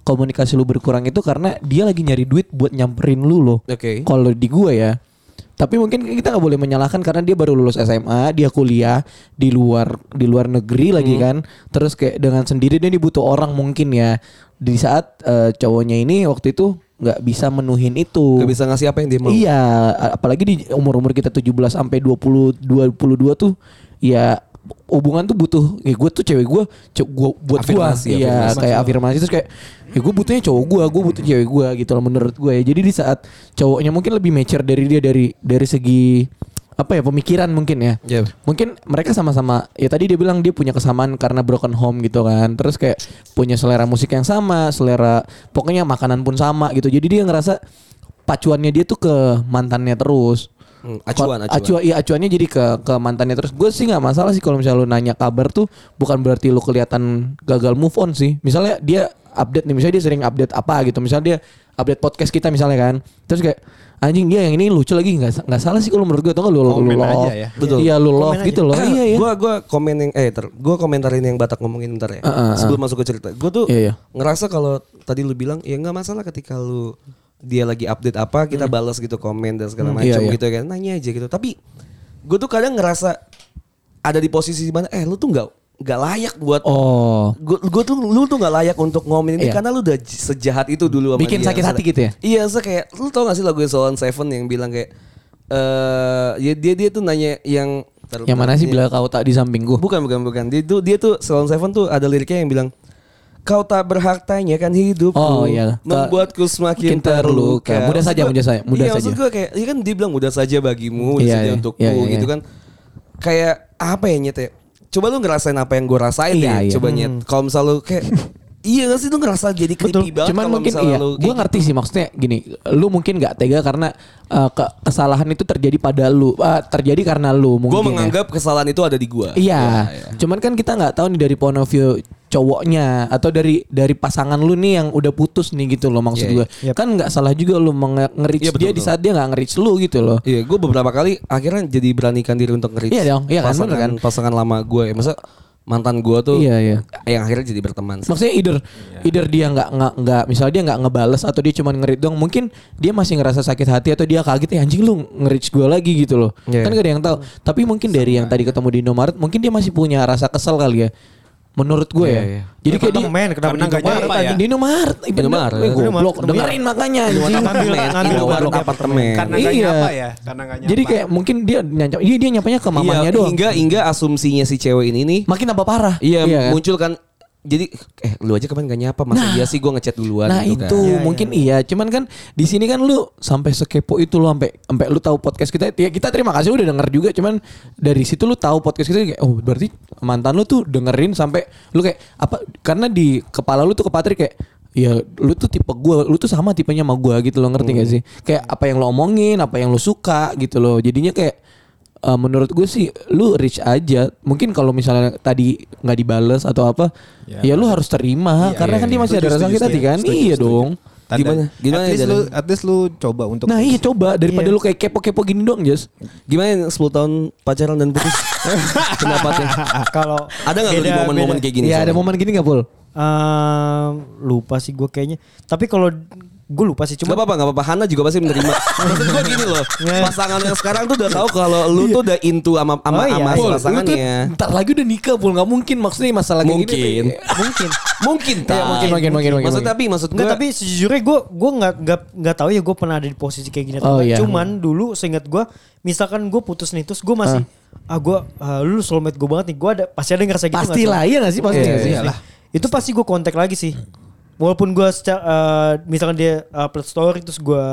Speaker 2: komunikasi lu berkurang itu karena dia lagi nyari duit buat nyamperin lu loh.
Speaker 1: Oke.
Speaker 2: Kalau di gue ya. Tapi mungkin kita nggak boleh menyalahkan karena dia baru lulus SMA, dia kuliah di luar di luar negeri lagi kan. Terus kayak dengan sendiri dia dibutuh orang mungkin ya. Di saat eh, cowoknya ini waktu itu nggak bisa menuhin itu.
Speaker 1: Gak bisa ngasih apa yang dia mau.
Speaker 2: Iya, apalagi di umur-umur kita 17 sampai 20 22 tuh ya hubungan tuh butuh ya gue tuh cewek gue gua buat gue iya
Speaker 1: afirmasi.
Speaker 2: kayak afirmasi. Terus kayak ya gue butuhnya cowok gue gue butuh cewek gue gitu loh menurut gue ya. Jadi di saat cowoknya mungkin lebih mature dari dia dari dari segi apa ya pemikiran mungkin ya.
Speaker 1: Iya.
Speaker 2: mungkin mereka sama-sama ya tadi dia bilang dia punya kesamaan karena broken home gitu kan. Terus kayak punya selera musik yang sama selera pokoknya makanan pun sama gitu. Jadi dia ngerasa pacuannya dia tuh ke mantannya terus
Speaker 1: Hmm, acuan, acuan.
Speaker 2: acuan iya acuannya jadi ke ke mantannya terus gue sih nggak masalah sih kalau misalnya lu nanya kabar tuh bukan berarti lu kelihatan gagal move on sih misalnya dia update nih misalnya dia sering update apa gitu misalnya dia update podcast kita misalnya kan terus kayak anjing dia yang ini lucu lagi nggak nggak salah sih kalau menurut gue tau nggak lu, lu
Speaker 3: Komen
Speaker 2: love
Speaker 3: aja ya.
Speaker 1: Betul.
Speaker 2: iya lu love gitu loh iya iya
Speaker 1: Gue gua komen yang eh ter, gua komentarin yang Batak ngomongin bentar ya.
Speaker 2: Ah, ah,
Speaker 1: Sebelum masuk ke cerita. Gue tuh
Speaker 2: Iya, iya.
Speaker 1: ngerasa kalau tadi lu bilang ya nggak masalah ketika lu dia lagi update apa kita balas gitu komen dan segala
Speaker 2: Hmm,
Speaker 1: macam
Speaker 2: iya, iya.
Speaker 1: gitu kan nanya aja gitu. Tapi gue tuh kadang ngerasa ada di posisi mana eh lu tuh nggak nggak layak buat
Speaker 2: oh
Speaker 1: gue tuh lu tuh nggak layak untuk ngomongin ini
Speaker 2: Iya.
Speaker 1: karena lu udah sejahat itu dulu sama
Speaker 2: Bikin
Speaker 1: dia.
Speaker 2: sakit hati gitu ya?
Speaker 1: Iya, so kayak lu tau gak sih lagu Solon Seven yang bilang kayak eh ya dia dia tuh nanya yang
Speaker 2: yang mana sih
Speaker 1: bentar,
Speaker 2: bila kau tak di sampingku
Speaker 1: Bukan bukan bukan. Dia tuh dia tuh Salon Seven tuh ada liriknya yang bilang Kau tak berhak tanyakan hidupku
Speaker 2: Oh, iya.
Speaker 1: Membuatku semakin
Speaker 2: Makin terluka. Mudah saja, mudah saja, mudah
Speaker 1: iya, maksud gue kayak Iya kan dia bilang mudah saja bagimu Mudah
Speaker 2: Iya,
Speaker 1: saja
Speaker 2: iya.
Speaker 1: untukku
Speaker 2: Iya, iya,
Speaker 1: gitu
Speaker 2: iya.
Speaker 1: kan Kayak apa ya nyet ya Coba lu ngerasain apa yang gue rasain
Speaker 2: Iya,
Speaker 1: deh
Speaker 2: iya.
Speaker 1: Coba nyet Kalau misal lu kayak Iya gak sih lu ngerasa jadi creepy banget
Speaker 2: Cuman
Speaker 1: kalau
Speaker 2: mungkin iya, gue
Speaker 1: kayak
Speaker 2: ngerti sih maksudnya gini, lu mungkin nggak tega karena ke- kesalahan itu terjadi pada lu, eh, terjadi karena lu mungkin.
Speaker 1: Gue
Speaker 2: ya.
Speaker 1: menganggap kesalahan itu ada di gue
Speaker 2: Iya, cuman kan kita nggak tahu nih dari point of view cowoknya atau dari dari pasangan lu nih yang udah putus nih gitu loh maksud
Speaker 1: Iya,
Speaker 2: gue. Kan nggak salah juga lu
Speaker 1: Iya, betul,
Speaker 2: dia di
Speaker 1: betul.
Speaker 2: saat dia nggak nge-reach lu gitu loh.
Speaker 1: Iya, gue beberapa kali akhirnya jadi beranikan diri untuk nge
Speaker 2: Iya dong, iya kan,
Speaker 1: pasangan,
Speaker 2: bener kan?
Speaker 1: pasangan lama gue. Masa mantan gue tuh
Speaker 2: Iya, iya.
Speaker 1: yang akhirnya jadi berteman. sih.
Speaker 2: Maksudnya either either dia nggak nggak nggak misalnya dia nggak ngebales atau dia cuma ngerit dong mungkin dia masih ngerasa sakit hati atau dia kaget ya anjing lu nge-reach gue lagi gitu loh
Speaker 1: Iya.
Speaker 2: kan gak ada yang tahu tapi mungkin dari yang tadi ketemu di Indomaret mungkin dia masih punya rasa kesel kali ya menurut gue
Speaker 1: Iya,
Speaker 2: ya
Speaker 1: iya.
Speaker 2: jadi
Speaker 4: Ya,
Speaker 2: kayak di
Speaker 4: men, kenapa
Speaker 3: karena
Speaker 4: di Indomaret
Speaker 3: ya?
Speaker 2: di Indomaret
Speaker 1: Di Indomaret.
Speaker 2: Goblok
Speaker 4: Indomaret.
Speaker 2: dengerin makanya anjing
Speaker 4: Ngambil- ngambil
Speaker 1: Indomaret
Speaker 4: barang di
Speaker 1: apartemen.
Speaker 3: Karena nggak
Speaker 2: Iya.
Speaker 3: nyapa ya, karena nggak nyapa.
Speaker 2: jadi kayak mungkin dia nyapa iya dia nyapanya ke mamanya
Speaker 1: Iya,
Speaker 2: doang
Speaker 1: Hingga hingga asumsinya si cewek ini nih
Speaker 2: makin tambah parah
Speaker 1: Iya,
Speaker 2: kan?
Speaker 1: muncul kan jadi eh lu aja kemarin gak nyapa masa iya sih gue ngechat duluan
Speaker 2: Nah
Speaker 1: gitu
Speaker 2: itu
Speaker 1: kan.
Speaker 4: Iya,
Speaker 2: mungkin iya. Cuman kan di sini kan lu sampai sekepo itu lu sampai sampai lu tahu podcast kita. Ya kita terima kasih udah denger juga. Cuman dari situ lu tahu podcast kita kayak oh berarti mantan lu tuh dengerin sampai lu kayak apa? Karena di kepala lu tuh ke Patri kayak Ya lu tuh tipe gue, lu tuh sama tipenya sama gue gitu loh ngerti gak
Speaker 1: Hmm.
Speaker 2: sih? Kayak apa yang lo omongin, apa yang lu suka gitu loh. Jadinya kayak eh, menurut gue sih lu reach aja. Mungkin kalau misalnya tadi nggak dibales atau apa, ya, lu harus terima karena kan dia masih ada rasa sakit hati
Speaker 3: setuju.
Speaker 2: kan.
Speaker 3: Setuju,
Speaker 2: iya
Speaker 3: setuju.
Speaker 2: dong.
Speaker 3: Tanda.
Speaker 1: Gimana? Gimana
Speaker 3: at least
Speaker 1: jalan?
Speaker 3: lu at least lu coba untuk
Speaker 2: Nah iya coba daripada
Speaker 4: Iya.
Speaker 2: lu kayak kepo-kepo gini doang Jas.
Speaker 1: Gimana yang 10 tahun pacaran dan putus? Pendapatnya.
Speaker 4: Kalau
Speaker 1: Ada nggak lu di momen-momen kayak gini?
Speaker 2: Iya ada momen gini gak Pul?
Speaker 4: Ehm, lupa sih gue kayaknya. Tapi kalau gue lupa sih
Speaker 1: Gak
Speaker 4: cuma
Speaker 1: apa-apa, gak apa-apa. Hana juga pasti menerima. Maksud gue gini loh.
Speaker 4: Iya.
Speaker 1: Pasangan yang sekarang tuh udah tahu kalau lu tuh udah into sama sama
Speaker 4: Oh iya,
Speaker 1: sama
Speaker 4: iya.
Speaker 2: Pul,
Speaker 1: pasangannya.
Speaker 2: ntar lagi udah nikah Pul Gak mungkin maksudnya masalah kayak
Speaker 1: Mungkin.
Speaker 2: gini.
Speaker 4: mungkin.
Speaker 1: Mungkin
Speaker 2: Iya,
Speaker 1: tak.
Speaker 2: mungkin, mungkin, mungkin, mungkin,
Speaker 1: Maksud
Speaker 2: mungkin.
Speaker 1: tapi maksud gue
Speaker 4: tapi sejujurnya gue gue nggak nggak nggak tahu ya gue pernah ada di posisi kayak gini atau
Speaker 2: Oh, iya.
Speaker 4: Cuman dulu seingat gue misalkan gue putus nih terus gue masih ah, gue ah, lu soulmate gue banget nih gue ada pasti ada yang ngerasa gitu nggak sih?
Speaker 2: Pastilah iya gak sih? Pasti
Speaker 1: Iya,
Speaker 2: nggak sih?
Speaker 1: iya.
Speaker 4: Itu pasti gue kontak lagi sih. Walaupun gue secara eh, misalkan dia upload story terus gue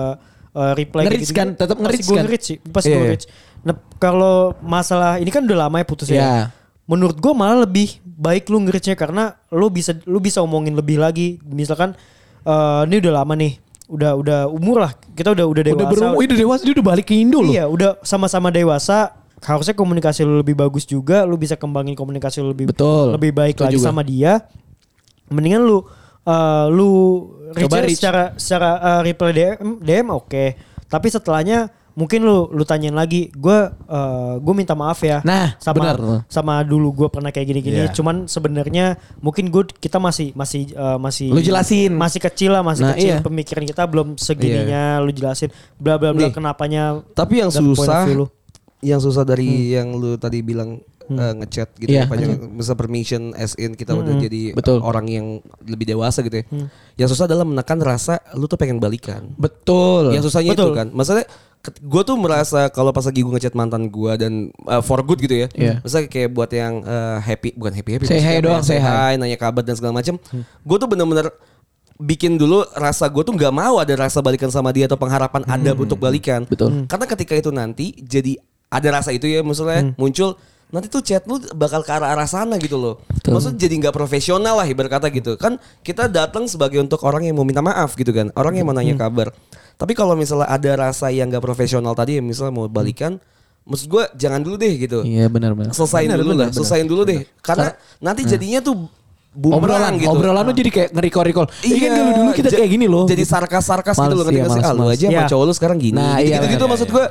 Speaker 4: eh, reply
Speaker 2: Nge-reach kan? Tetap nge-reach
Speaker 4: gue
Speaker 2: kan?
Speaker 4: nge-reach sih. Pasti
Speaker 1: Iya,
Speaker 4: gue
Speaker 1: iya.
Speaker 4: reach. Nah kalau masalah ini kan udah lama ya putusnya.
Speaker 2: Iya.
Speaker 4: Menurut gue malah lebih baik lu nge-reachnya karena lu bisa lu bisa omongin lebih lagi. Misalkan eh, ini udah lama nih. Udah udah umur lah. Kita udah udah dewasa.
Speaker 2: Udah berumur, udah dewasa dia udah balik ke Indo loh.
Speaker 4: Iya, udah sama-sama dewasa. Harusnya komunikasi lu lebih bagus juga, lu bisa kembangin komunikasi lu lebih
Speaker 2: Betul.
Speaker 4: lebih baik lagi
Speaker 2: juga.
Speaker 4: sama dia. Mendingan lu eh, lu
Speaker 2: Coba
Speaker 4: reach
Speaker 2: reach.
Speaker 4: secara secara eh, reply DM DM oke. Tapi setelahnya mungkin lu lu tanyain lagi, gue gue minta maaf ya.
Speaker 2: Nah,
Speaker 4: sama
Speaker 2: benar.
Speaker 4: sama dulu gue pernah kayak gini-gini.
Speaker 3: Iya.
Speaker 4: Cuman sebenarnya mungkin gue kita masih masih eh, masih
Speaker 2: Lu jelasin.
Speaker 4: masih kecil lah, masih
Speaker 2: Nah,
Speaker 4: kecil
Speaker 2: iya.
Speaker 4: pemikiran kita belum segininya. Lu jelasin bla bla bla
Speaker 1: Nih.
Speaker 4: kenapanya
Speaker 1: Tapi yang susah, yang susah dari yang lu tadi bilang eh, ngechat gitu
Speaker 2: Iya,
Speaker 1: ya, panjang, misal permission as in kita udah jadi
Speaker 2: Betul.
Speaker 1: orang yang lebih dewasa gitu ya. Yang susah adalah menekan rasa lu tuh pengen balikan.
Speaker 2: Betul.
Speaker 1: Yang susahnya
Speaker 4: Betul.
Speaker 1: itu kan. Maksudnya gue tuh merasa kalau pas lagi gue ngechat mantan gue dan uh, for good gitu ya.
Speaker 2: Iya.
Speaker 1: Misalnya kayak buat yang uh, happy, bukan happy happy.
Speaker 2: Say hi doang, say hi.
Speaker 1: nanya kabar dan segala macam. Gue tuh bener-bener bikin dulu rasa gue tuh nggak mau ada rasa balikan sama dia atau pengharapan ada untuk balikan.
Speaker 2: Betul.
Speaker 1: Karena ketika itu nanti jadi ada rasa itu ya maksudnya muncul nanti tuh chat lu bakal ke arah arah sana gitu loh.
Speaker 2: Betul.
Speaker 1: Maksudnya jadi nggak profesional lah ibarat kata gitu. Kan kita datang sebagai untuk orang yang mau minta maaf gitu kan, orang yang mau nanya kabar. Tapi kalau misalnya ada rasa yang nggak profesional tadi, misalnya mau balikan, maksud gue jangan dulu deh gitu.
Speaker 2: Iya benar benar.
Speaker 1: Selesain dulu lah,
Speaker 3: benar.
Speaker 1: selesain dulu deh. Karena nanti jadinya tuh bumerang
Speaker 2: Obrolan,
Speaker 1: gitu.
Speaker 2: obrolan lu jadi kayak nge-recall-recall. Iya kan dulu dulu kita kayak gini loh.
Speaker 1: Jadi sarkas-sarkas gitu loh ngerti
Speaker 2: iya,
Speaker 1: gak sih? Ah lu aja sama
Speaker 4: Iya.
Speaker 1: cowok lu sekarang gini.
Speaker 2: Nah, iya,
Speaker 1: gitu-gitu
Speaker 2: iya,
Speaker 1: maksud gue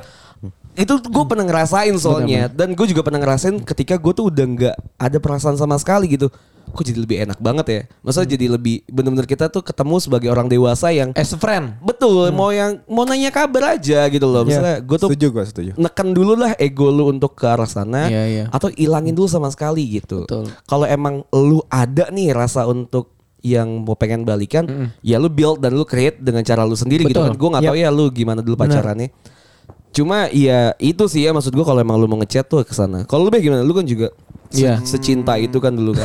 Speaker 1: itu gue pernah ngerasain soalnya dan gue juga pernah ngerasain ketika gue tuh udah nggak ada perasaan sama sekali gitu kok jadi lebih enak banget ya maksudnya jadi lebih bener-bener kita tuh ketemu sebagai orang dewasa yang
Speaker 2: as a friend.
Speaker 1: betul mau yang mau nanya kabar aja gitu loh misalnya gue tuh
Speaker 3: setuju gue setuju.
Speaker 1: neken dulu lah ego lu untuk ke arah sana
Speaker 2: Iya, iya.
Speaker 1: atau ilangin dulu sama sekali gitu. Kalau emang lu ada nih rasa untuk yang mau pengen balikan, ya lu build dan lu create dengan cara lu sendiri gitu
Speaker 2: Betul.
Speaker 1: kan. Gue nggak tahu ya lu gimana dulu pacarannya. Cuma ya itu sih ya maksud gue kalau emang lu mau ngechat tuh ke sana. Kalau lu Beh gimana? Lu kan juga se-
Speaker 2: Iya.
Speaker 1: secinta itu kan dulu kan.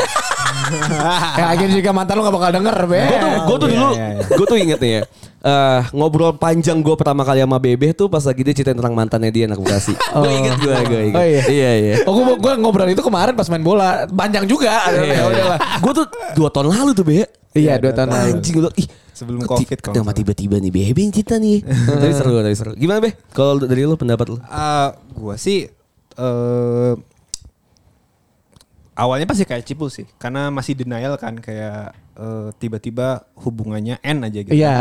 Speaker 2: Kayak akhirnya juga mantan lu gak bakal denger be.
Speaker 1: gue tuh gue tuh
Speaker 3: Iya,
Speaker 1: dulu
Speaker 3: iya, iya.
Speaker 1: gue tuh inget nih ya. eh, ngobrol panjang gue pertama kali sama Bebe tuh pas lagi dia ceritain tentang mantannya dia anak Bekasi. Gue inget gue, gue inget.
Speaker 2: Oh, iya.
Speaker 1: iya iya.
Speaker 2: Oh gue, gue ngobrol itu kemarin pas main bola Panjang juga Ya udah lah.
Speaker 1: Gue tuh dua tahun lalu tuh Be.
Speaker 2: Iya dua tahun lalu
Speaker 1: Anjing gue ih
Speaker 3: Sebelum
Speaker 1: kok ti-
Speaker 3: Covid kalau nggak
Speaker 1: tiba-tiba nih Bebe yang cerita nih. tapi seru, tapi seru. Gimana Be? Kalau dari lu pendapat lu?
Speaker 3: Eh, gua sih eh awalnya pasti kayak cipul sih karena masih denial kan kayak eh, tiba-tiba hubungannya end aja gitu.
Speaker 2: Iya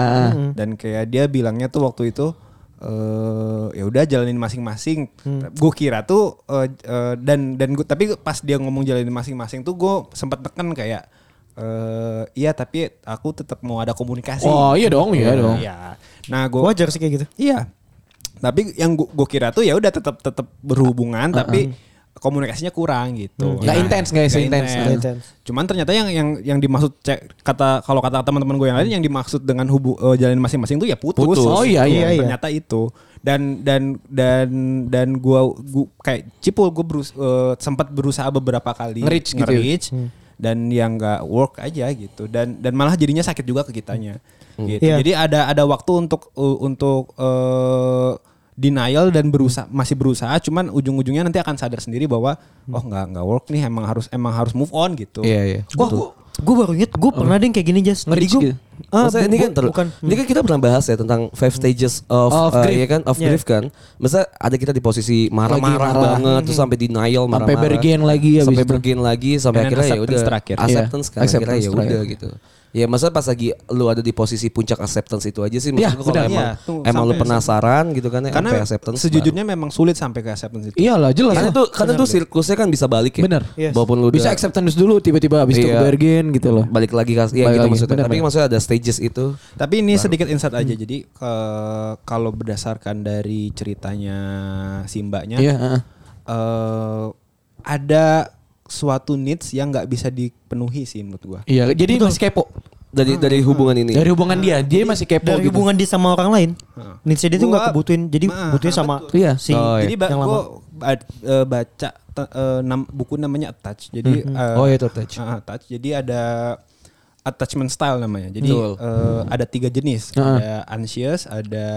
Speaker 3: Dan kayak dia bilangnya tuh waktu itu eh ya udah jalanin masing-masing. Gue kira tuh eh, eh, dan dan gua, tapi pas dia ngomong jalanin masing-masing tuh gue sempat tekan kayak eh iya tapi aku tetap mau ada komunikasi.
Speaker 2: Oh iya dong iya dong
Speaker 3: Iya. Nah, gue
Speaker 4: Wajar sih kayak gitu.
Speaker 3: Iya. Tapi yang gua, gua kira tuh ya udah tetap tetap berhubungan tapi komunikasinya kurang gitu.
Speaker 2: Intens, nggak
Speaker 3: nggak
Speaker 2: intens.
Speaker 4: Nggak intens.
Speaker 3: Cuman ternyata yang yang yang dimaksud cek kata kalau kata teman-teman gue yang lain yang dimaksud dengan hubu eh, jalan masing-masing tuh ya putus.
Speaker 1: Putus.
Speaker 2: Oh, iya, iya,
Speaker 4: iya.
Speaker 3: Ternyata itu. Dan dan dan dan gua, gua kayak cipul gue berus, eh, sempat berusaha beberapa kali
Speaker 2: Nge-reach gitu.
Speaker 3: nge-reach, dan yang nggak work aja gitu dan dan malah jadinya sakit juga ke kitanya gitu.
Speaker 4: Iya.
Speaker 3: Jadi ada ada waktu untuk uh, untuk eh, denial dan berusaha masih berusaha cuman ujung-ujungnya nanti akan sadar sendiri bahwa oh nggak nggak work nih emang harus emang harus move on gitu.
Speaker 1: Iya iya.
Speaker 4: Wah, gue baru inget, gue pernah deh kayak gini Jas. Gua-
Speaker 2: gitu.
Speaker 4: Ah,
Speaker 1: Maksudnya ini kan
Speaker 4: bukan.
Speaker 1: ini kan kita pernah bahas ya tentang five stages of,
Speaker 2: Of
Speaker 1: uh,
Speaker 2: grief.
Speaker 1: ya kan, of
Speaker 4: Yeah.
Speaker 1: grief kan. Masa ada kita di posisi marah-marah
Speaker 2: marah.
Speaker 1: banget, terus sampai denial,
Speaker 2: Sampai
Speaker 1: marah-marah,
Speaker 2: bergain lagi habis
Speaker 1: sampai
Speaker 2: itu.
Speaker 1: bergain lagi, sampai akhirnya ya
Speaker 3: acceptance
Speaker 1: udah
Speaker 3: terakhir.
Speaker 1: acceptance
Speaker 2: Iya,
Speaker 1: kan, akhirnya
Speaker 2: acceptance
Speaker 1: ya udah gitu. Ya masa pas lagi lu ada di posisi puncak acceptance itu aja sih maksud
Speaker 2: Iya,
Speaker 1: gua kalau emang,
Speaker 3: Iya, tuh,
Speaker 1: emang lu
Speaker 3: sampai-
Speaker 1: penasaran gitu kan ya
Speaker 3: Karena
Speaker 1: sampai acceptance.
Speaker 3: sejujurnya memang sulit sampai ke acceptance itu.
Speaker 2: Iyalah jelas.
Speaker 1: Karena
Speaker 2: lah.
Speaker 1: tuh karena tuh siklusnya kan bisa balik ya.
Speaker 2: Bener.
Speaker 4: Yes.
Speaker 1: Walaupun lu
Speaker 2: bisa
Speaker 1: udah
Speaker 2: acceptance dulu tiba-tiba habis itu
Speaker 1: Iya.
Speaker 2: ke bargain gitu loh.
Speaker 1: balik lagi ke ya
Speaker 2: Balik
Speaker 1: gitu
Speaker 2: lagi,
Speaker 1: maksudnya.
Speaker 2: benar,
Speaker 1: Tapi
Speaker 2: benar.
Speaker 1: maksudnya ada stages itu.
Speaker 3: Tapi ini sedikit insight aja. Jadi eh, kalau berdasarkan dari ceritanya si mbaknya,
Speaker 2: Iya, heeh.
Speaker 3: eh, ada suatu needs yang nggak bisa dipenuhi sih menurut gua.
Speaker 2: Iya, jadi masih kepo.
Speaker 1: Dari dari hubungan ini.
Speaker 2: Dari hubungan dia, dia masih kepo
Speaker 4: Dari
Speaker 2: gitu.
Speaker 4: hubungan dia sama orang lain. Nietzsche dia tuh nggak
Speaker 3: Gua-
Speaker 4: kebutuhin. Jadi
Speaker 3: Ah,
Speaker 4: butuhnya
Speaker 3: ah,
Speaker 4: sama
Speaker 3: betul.
Speaker 2: Iya.
Speaker 4: si
Speaker 1: Oh, iya.
Speaker 3: Jadi ba-
Speaker 4: yang
Speaker 3: gua
Speaker 4: lama.
Speaker 3: ba- eh, baca nam- buku namanya Attach. Jadi eh,
Speaker 2: Oh, itu Attach.
Speaker 3: ah, Attach. Jadi ada attachment style namanya. Jadi
Speaker 1: Betul.
Speaker 3: eh, ada tiga jenis.
Speaker 2: Ah.
Speaker 3: Ada anxious, ada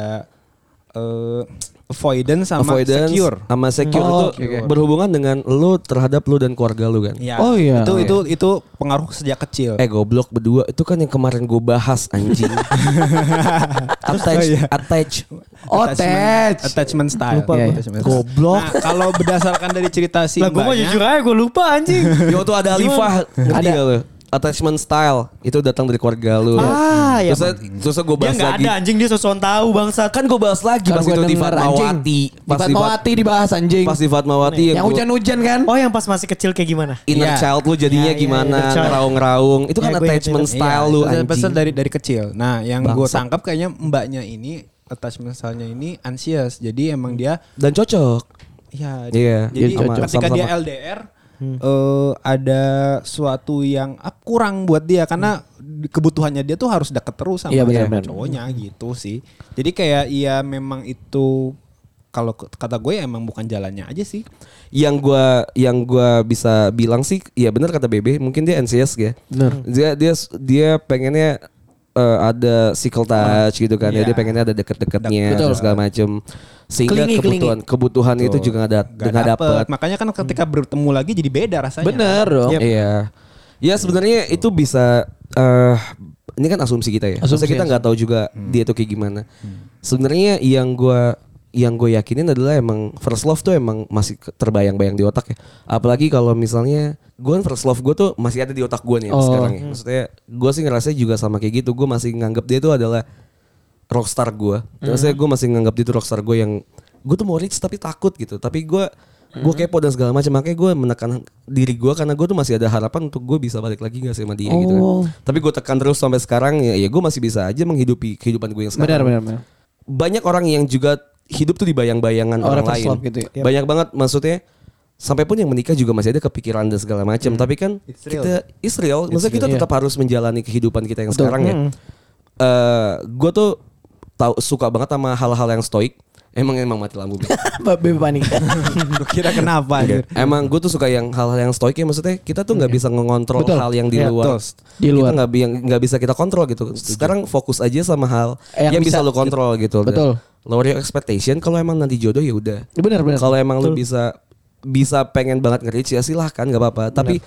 Speaker 3: eh, avoidance sama
Speaker 1: Avoidance
Speaker 3: secure.
Speaker 1: sama secure
Speaker 2: Oh,
Speaker 1: itu
Speaker 2: oke.
Speaker 1: berhubungan dengan lu terhadap lu dan keluarga lu kan.
Speaker 3: Ya,
Speaker 2: Oh, iya.
Speaker 3: Itu
Speaker 2: Oh,
Speaker 3: itu itu pengaruh sejak kecil.
Speaker 1: Eh goblok berdua itu kan yang kemarin gue bahas anjing. attach,
Speaker 3: iya.
Speaker 1: attach.
Speaker 2: Oh,
Speaker 3: attachment,
Speaker 2: attach.
Speaker 3: attachment style.
Speaker 4: Lupa
Speaker 2: iya.
Speaker 3: Attachment.
Speaker 2: Goblok.
Speaker 3: Nah, kalau berdasarkan dari cerita si
Speaker 4: Lah gue mau jujur aja gue lupa anjing.
Speaker 1: Yo tuh ada Alifah,
Speaker 2: Ada.
Speaker 1: gak? Attachment style itu datang dari keluarga lu.
Speaker 4: Ah, ya,
Speaker 1: terus terus gue
Speaker 4: Dia
Speaker 1: bahas
Speaker 4: nggak
Speaker 1: lagi.
Speaker 4: ada anjing dia sosokan tahu bangsat.
Speaker 1: Kan gue bahas lagi
Speaker 2: Kan
Speaker 1: pas itu di Fatmawati.
Speaker 2: anjing.
Speaker 1: Pas di Fat-
Speaker 2: Fatmawati dibahas anjing.
Speaker 1: Pas di Fatmawati
Speaker 2: yang
Speaker 1: gua-
Speaker 2: hujan-hujan kan?
Speaker 4: Oh yang pas masih kecil kayak gimana?
Speaker 1: inner
Speaker 3: Iya.
Speaker 1: child lu jadinya
Speaker 4: Iya, iya,
Speaker 1: gimana
Speaker 4: child.
Speaker 1: ngeraung-ngeraung itu
Speaker 4: Iya,
Speaker 1: kan attachment
Speaker 4: itu.
Speaker 1: style
Speaker 3: Iya,
Speaker 1: lu
Speaker 3: itu pesan
Speaker 1: anjing
Speaker 3: dari dari kecil. Nah, yang gue
Speaker 1: Bangsat.
Speaker 3: tangkap kayaknya mbaknya ini attachment style-nya ini anxious. Jadi emang dia
Speaker 1: dan cocok
Speaker 3: ya
Speaker 1: Iya,
Speaker 3: jadi
Speaker 1: sama-
Speaker 3: ketika dia
Speaker 1: sama-sama.
Speaker 3: LDR eh, ada suatu yang kurang buat dia karena kebutuhannya dia tuh harus deket terus sama
Speaker 2: Iya, benar,
Speaker 3: sama
Speaker 2: benar.
Speaker 3: cowoknya gitu sih. Jadi kayak ya memang itu kalau kata gue ya emang bukan jalannya aja sih.
Speaker 1: yang gua yang gua bisa bilang sih ya benar kata Bebe mungkin dia anxious ya
Speaker 2: Bener.
Speaker 1: dia dia dia pengennya eh, ada physical touch gitu kan ya
Speaker 3: Iya.
Speaker 1: dia pengennya ada deket-deketnya
Speaker 2: Betul.
Speaker 1: terus segala macem sehingga
Speaker 2: Kelingi,
Speaker 1: kebutuhan kebutuhan itu
Speaker 3: Tuh.
Speaker 1: juga ada
Speaker 3: dapet.
Speaker 1: dapet
Speaker 3: Makanya kan ketika bertemu lagi jadi beda rasanya.
Speaker 2: Bener dong.
Speaker 1: Iya. Ya sebenarnya itu bisa eh ini kan asumsi kita ya.
Speaker 2: Asumsi,
Speaker 1: Maksudnya kita nggak tahu juga dia tuh kayak gimana. Sebenarnya yang gua yang gue yakinin adalah emang first love tuh emang masih terbayang-bayang di otak ya. Apalagi kalau misalnya gue kan first love gue tuh masih ada di otak gue nih
Speaker 2: Oh.
Speaker 1: sekarang ya. Maksudnya gue sih ngerasa juga sama kayak gitu. Gue masih nganggap dia tuh adalah rockstar gue. Maksudnya gue masih nganggap dia tuh rockstar gue yang gue tuh mau rich tapi takut gitu. Tapi gue gue kepo dan segala macam makanya gue menekan diri gue karena gue tuh masih ada harapan untuk gue bisa balik lagi gak sama dia gitu kan.
Speaker 2: Oh.
Speaker 1: Tapi gue tekan terus sampai sekarang ya, ya gue masih bisa aja menghidupi kehidupan gue yang
Speaker 2: Benar,
Speaker 1: sekarang.
Speaker 2: benar, benar.
Speaker 1: Banyak orang yang juga hidup tuh di bayang-bayangan
Speaker 2: Orang
Speaker 1: lain.
Speaker 2: gitu ya.
Speaker 1: Banyak banget maksudnya sampai pun yang menikah juga masih ada kepikiran dan segala macam. Tapi kan
Speaker 3: It's real.
Speaker 1: kita is real. Maksudnya kita
Speaker 2: real.
Speaker 1: tetap harus menjalani kehidupan kita yang
Speaker 2: Betul.
Speaker 1: sekarang ya. Eh, gue tuh tahu suka banget sama hal-hal yang stoik. Emang emang mati lampu.
Speaker 2: Bebe panik.
Speaker 3: Gue kira kenapa anjir.
Speaker 1: Emang gue tuh suka yang hal-hal yang stoik ya maksudnya kita tuh nggak bisa ngontrol
Speaker 2: Betul.
Speaker 1: hal yang di
Speaker 3: Iya,
Speaker 1: luar.
Speaker 2: Di
Speaker 1: Kita
Speaker 2: luar.
Speaker 1: yang nggak bisa kita kontrol gitu. Sekarang fokus aja sama hal
Speaker 2: Yang
Speaker 1: yang, bisa,
Speaker 2: bisa-
Speaker 1: lo kontrol gitu. Dan
Speaker 2: Betul.
Speaker 1: Lower your expectation. Kalau emang nanti jodoh ya udah.
Speaker 2: Benar, benar.
Speaker 1: Kalau emang lu bisa bisa pengen banget nge-reach ya silahkan nggak apa-apa. Tapi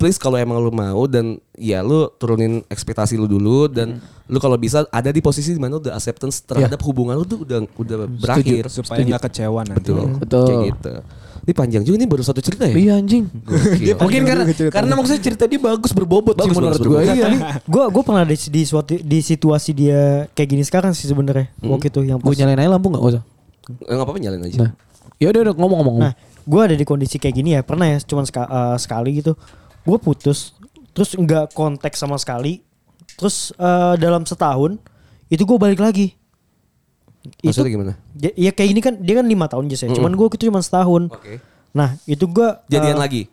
Speaker 1: please kalau emang lu mau dan ya lu turunin ekspektasi lu dulu dan lu kalau bisa ada di posisi di mana udah acceptance terhadap hubungan lu tuh udah udah berakhir.
Speaker 3: supaya nggak kecewa nanti.
Speaker 1: Betul.
Speaker 2: Betul.
Speaker 1: Kayak gitu. Ini panjang juga ini baru satu cerita ya?
Speaker 2: Iya anjing.
Speaker 1: Gokil.
Speaker 2: Mungkin karena karena maksudnya cerita dia bagus berbobot sih
Speaker 1: Bagus,
Speaker 2: menurut
Speaker 1: bagus,
Speaker 2: gue.
Speaker 1: bagus.
Speaker 2: Iya.
Speaker 4: Gue gue pernah di di, suatu, di situasi dia kayak gini sekarang sih sebenarnya waktu itu yang
Speaker 2: Gue nyalain aja lampu nggak usah.
Speaker 1: Eh, nggak apa-apa nyalain aja.
Speaker 2: Nah, ya udah udah ngomong-ngomong.
Speaker 4: Nah, gue ada di kondisi kayak gini ya pernah ya, cuman seka- eh, sekali gitu. Gue putus, terus nggak kontak sama sekali. Terus eh, dalam setahun itu gue balik lagi.
Speaker 1: Maksudnya gimana?
Speaker 4: Ya, ya kayak gini kan dia kan lima tahun aja ya. Cuman gue itu cuma setahun.
Speaker 1: Oke.
Speaker 4: Nah itu gue
Speaker 1: Jadian lagi.